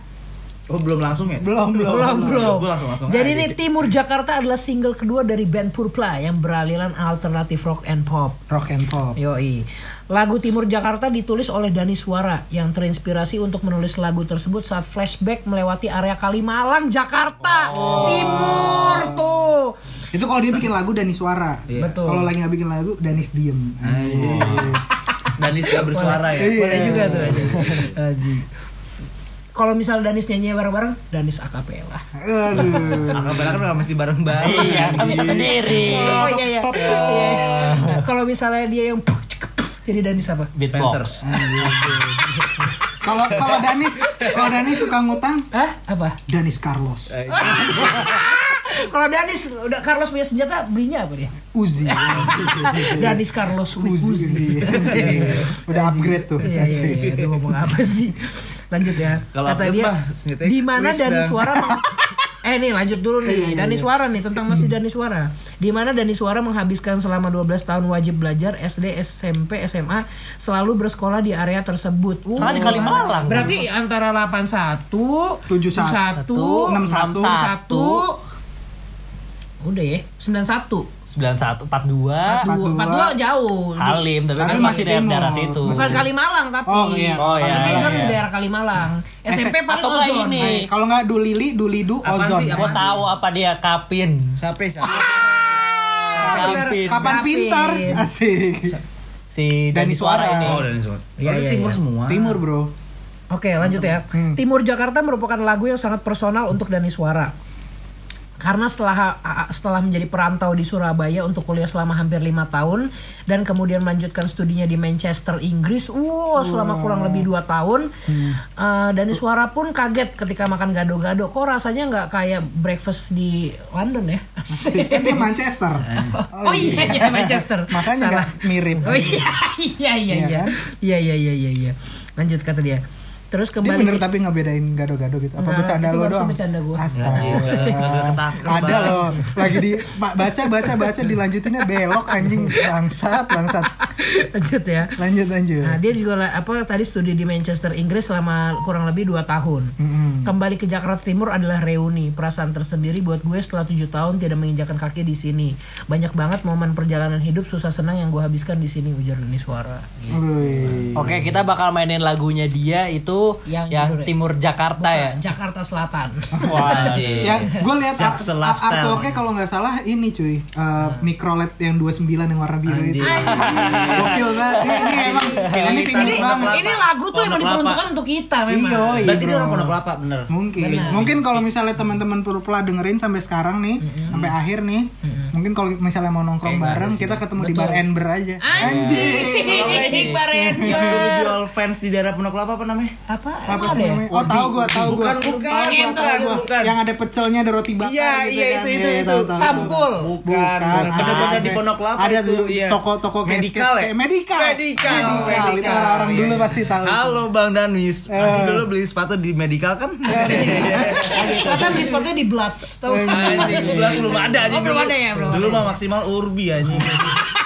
Oh belum langsung ya? belum, belum. Belum belum. Gua langsung langsung. Jadi nih Timur Jakarta adalah single kedua dari band Purpla yang beraliran alternatif rock and pop. Rock and pop. Yoi. Lagu Timur Jakarta ditulis oleh Dani Suara yang terinspirasi untuk menulis lagu tersebut saat flashback melewati area Kalimalang, Jakarta. Timur tuh. Itu kalau dia bikin lagu Danis suara. Betul. Kalau lagi nggak bikin lagu Danis diem. Anjing. (laughs) Danis gak bersuara ya. Boleh juga tuh. Anjing. Kalau misal Danis nyanyi bareng-bareng, Danis akapela. Aduh. Akapela kan nggak mesti bareng-bareng. Iya, kan bisa sendiri. Oh iya iya. Iya. Kalau misalnya dia yang jadi Danis apa? Beatbox. (laughs) Kalau kalau Danis, kalau Danis suka ngutang, Hah? Apa? Danis Carlos. (laughs) Kalau Danis udah Carlos punya senjata, belinya apa dia? Uzi. (laughs) Danis Carlos with Uzi. Uzi. Udah upgrade tuh. Iya iya iya. Aduh ngomong apa sih? Lanjut ya. Kalau Kata dia di mana dah." Suara Eh nih lanjut dulu nih Dani Suara nih tentang masih Dani Suara. Di mana Dani Suara menghabiskan selama 12 tahun wajib belajar SD, SMP, SMA selalu bersekolah di area tersebut. Uh, Karena di Kalimalang. Berarti antara 81, 71, 61, 61. Udah ya, 91. 91 42 42, 42 jauh. Halim tapi, Tapi kan masih masih daerah, situ. Bukan Kalimalang tapi. Oh, iya. Oh, iya, Tapi iya, kan iya. di daerah Kalimalang. SMP paling Atau ozon. ini? Nah, kalau nggak Dulili, Dulidu, Ozon. sih? Gua tahu apa dia kapin. Siapa siapa? Kapin. Kapan pintar? Asik. Si Dani Dani Suara ini. Oh, dari Suara. Iya, Oh, iya, timur iya. semua. Timur bro. Oke lanjut ya. Timur Jakarta merupakan lagu yang sangat personal untuk Dani Suara. Karena setelah setelah menjadi perantau di Surabaya untuk kuliah selama hampir lima tahun dan kemudian melanjutkan studinya di Manchester Inggris, wow selama kurang lebih dua tahun, eh, Dani Suara pun kaget ketika makan gado-gado. Kok rasanya nggak kayak breakfast di London ya? (laughs) Kan dia Manchester. Oh, iya iya Manchester. Makanya nggak mirip. Oh iya (laughs) iya iya Iya iya. kan? Iya iya iya iya iya. Lanjut kata dia. Terus Dia kembali bener tapi ngebedain gado-gado gitu. Apa bercanda lo doang? bercanda gua. Astaga. Ada loh. Lagi di baca baca baca dilanjutinnya belok anjing bangsat bangsat. lanjut ya. Lanjut lanjut. Nah, dia juga lah- apa tadi studi di Manchester Inggris selama kurang lebih 2 tahun. Kembali ke Jakarta Timur adalah reuni, perasaan tersendiri buat gue setelah tujuh tahun tidak menginjakan kaki di sini. Banyak banget momen perjalanan hidup susah senang yang gue habiskan di sini ujar Dani Suara. Oke, kita bakal mainin lagunya dia itu Yang yang, Timur Jakarta ya. Jakarta Selatan. Wah, Ya, gue lihat artworknya kalau nggak salah ini cuy, uh, microLED yang 29 yang warna biru itu. (laughs) Gokil banget. Ini, ini emang ini ini, ini lagu tuh emang diperuntukkan untuk kita memang. Iya, iya. Berarti dia orang Pondok Kelapa bener. Mungkin. Mungkin kalau misalnya teman-teman Purpla dengerin sampai sekarang nih, sampai akhir nih, mungkin kalau misalnya mau nongkrong bareng, kita ketemu di bar Ember aja. Anjing, (laughs) Yang Barenda. dulu jual fans di daerah Pondok Kelapa apa namanya? Apa? Apa sih ya? namanya? Oh, tahu gua, tahu gua. Bukan, bukan, Tahu gua, bukan, tahu gua. bukan. Yang ada pecelnya, ada roti bakar Iya, gitu iya, kan. itu, itu, Iya, itu. tahu, tahu, tahu. Tampul. Bukan, ada. di Pondok Kelapa Ada itu, tuh iya. toko-toko Medical sketch- ya? kayak medical. Medical, Medical. Itu orang-orang Iya, dulu iya. pasti tahu. Halo Bang Danis, pasti Eh. dulu beli sepatu di medical kan? (laughs) Ternyata beli sepatunya di Bloods, tau Anjing, belas belum ada anjing. Oh, belum ada ya, belum Dulu mah maksimal Urbi anjing.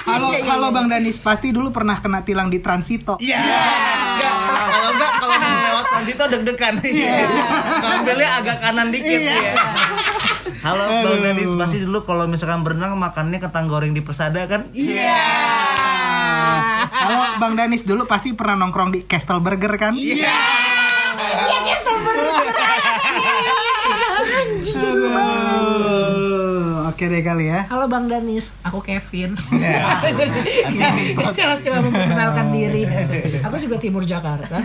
Kalau Iya, iya, kalau iya. Bang Danis pasti dulu pernah kena tilang di Transito. Iya. Kalau enggak kalau (laughs) lewat transito deg-degan. Ngambilnya agak kanan dikit ya. Halo Bang Danis, pasti dulu kalau misalkan berenang makannya kentang goreng di Persada kan? Iya. Kalau Bang Danis dulu pasti pernah nongkrong di Castle Burger kan? Iya. Iya, Castle Burger. Anjing banget. Oke deh kali ya. Halo Bang Danis, aku Kevin. (laughs) Kita coba memperkenalkan diri. Aku juga Timur Jakarta.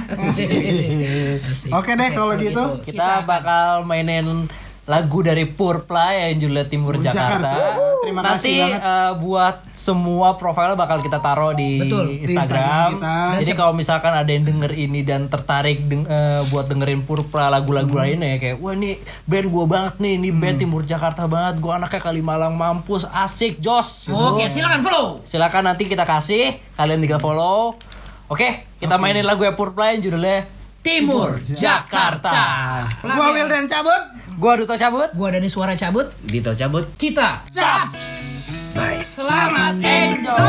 Oke deh kalau gitu. Kita bakal mainin lagu dari Purpla yang judulnya Timur Jakarta. Jakarta. Terima Nanti kasih banget. eh, buat semua profil bakal kita taruh di Betul, di Instagram Instagram. kita. Jadi kalau misalkan ada yang denger ini dan tertarik deng- eh, buat dengerin Purpla lagu-lagu Hmm. lainnya ya kayak wah ini band gua banget nih, ini band Timur Jakarta banget. Gua anaknya Kalimalang mampus, asik, jos. Oke, silakan follow. Silakan nanti kita kasih, kalian tinggal follow. Oke, kita mainin lagu ya Purpla yang judulnya Timur Jakarta. Gua Wildan cabut. Gua Duto cabut. Gua Dani Suara cabut. Dito cabut. Kita caps. Bye. Selamat enjoy.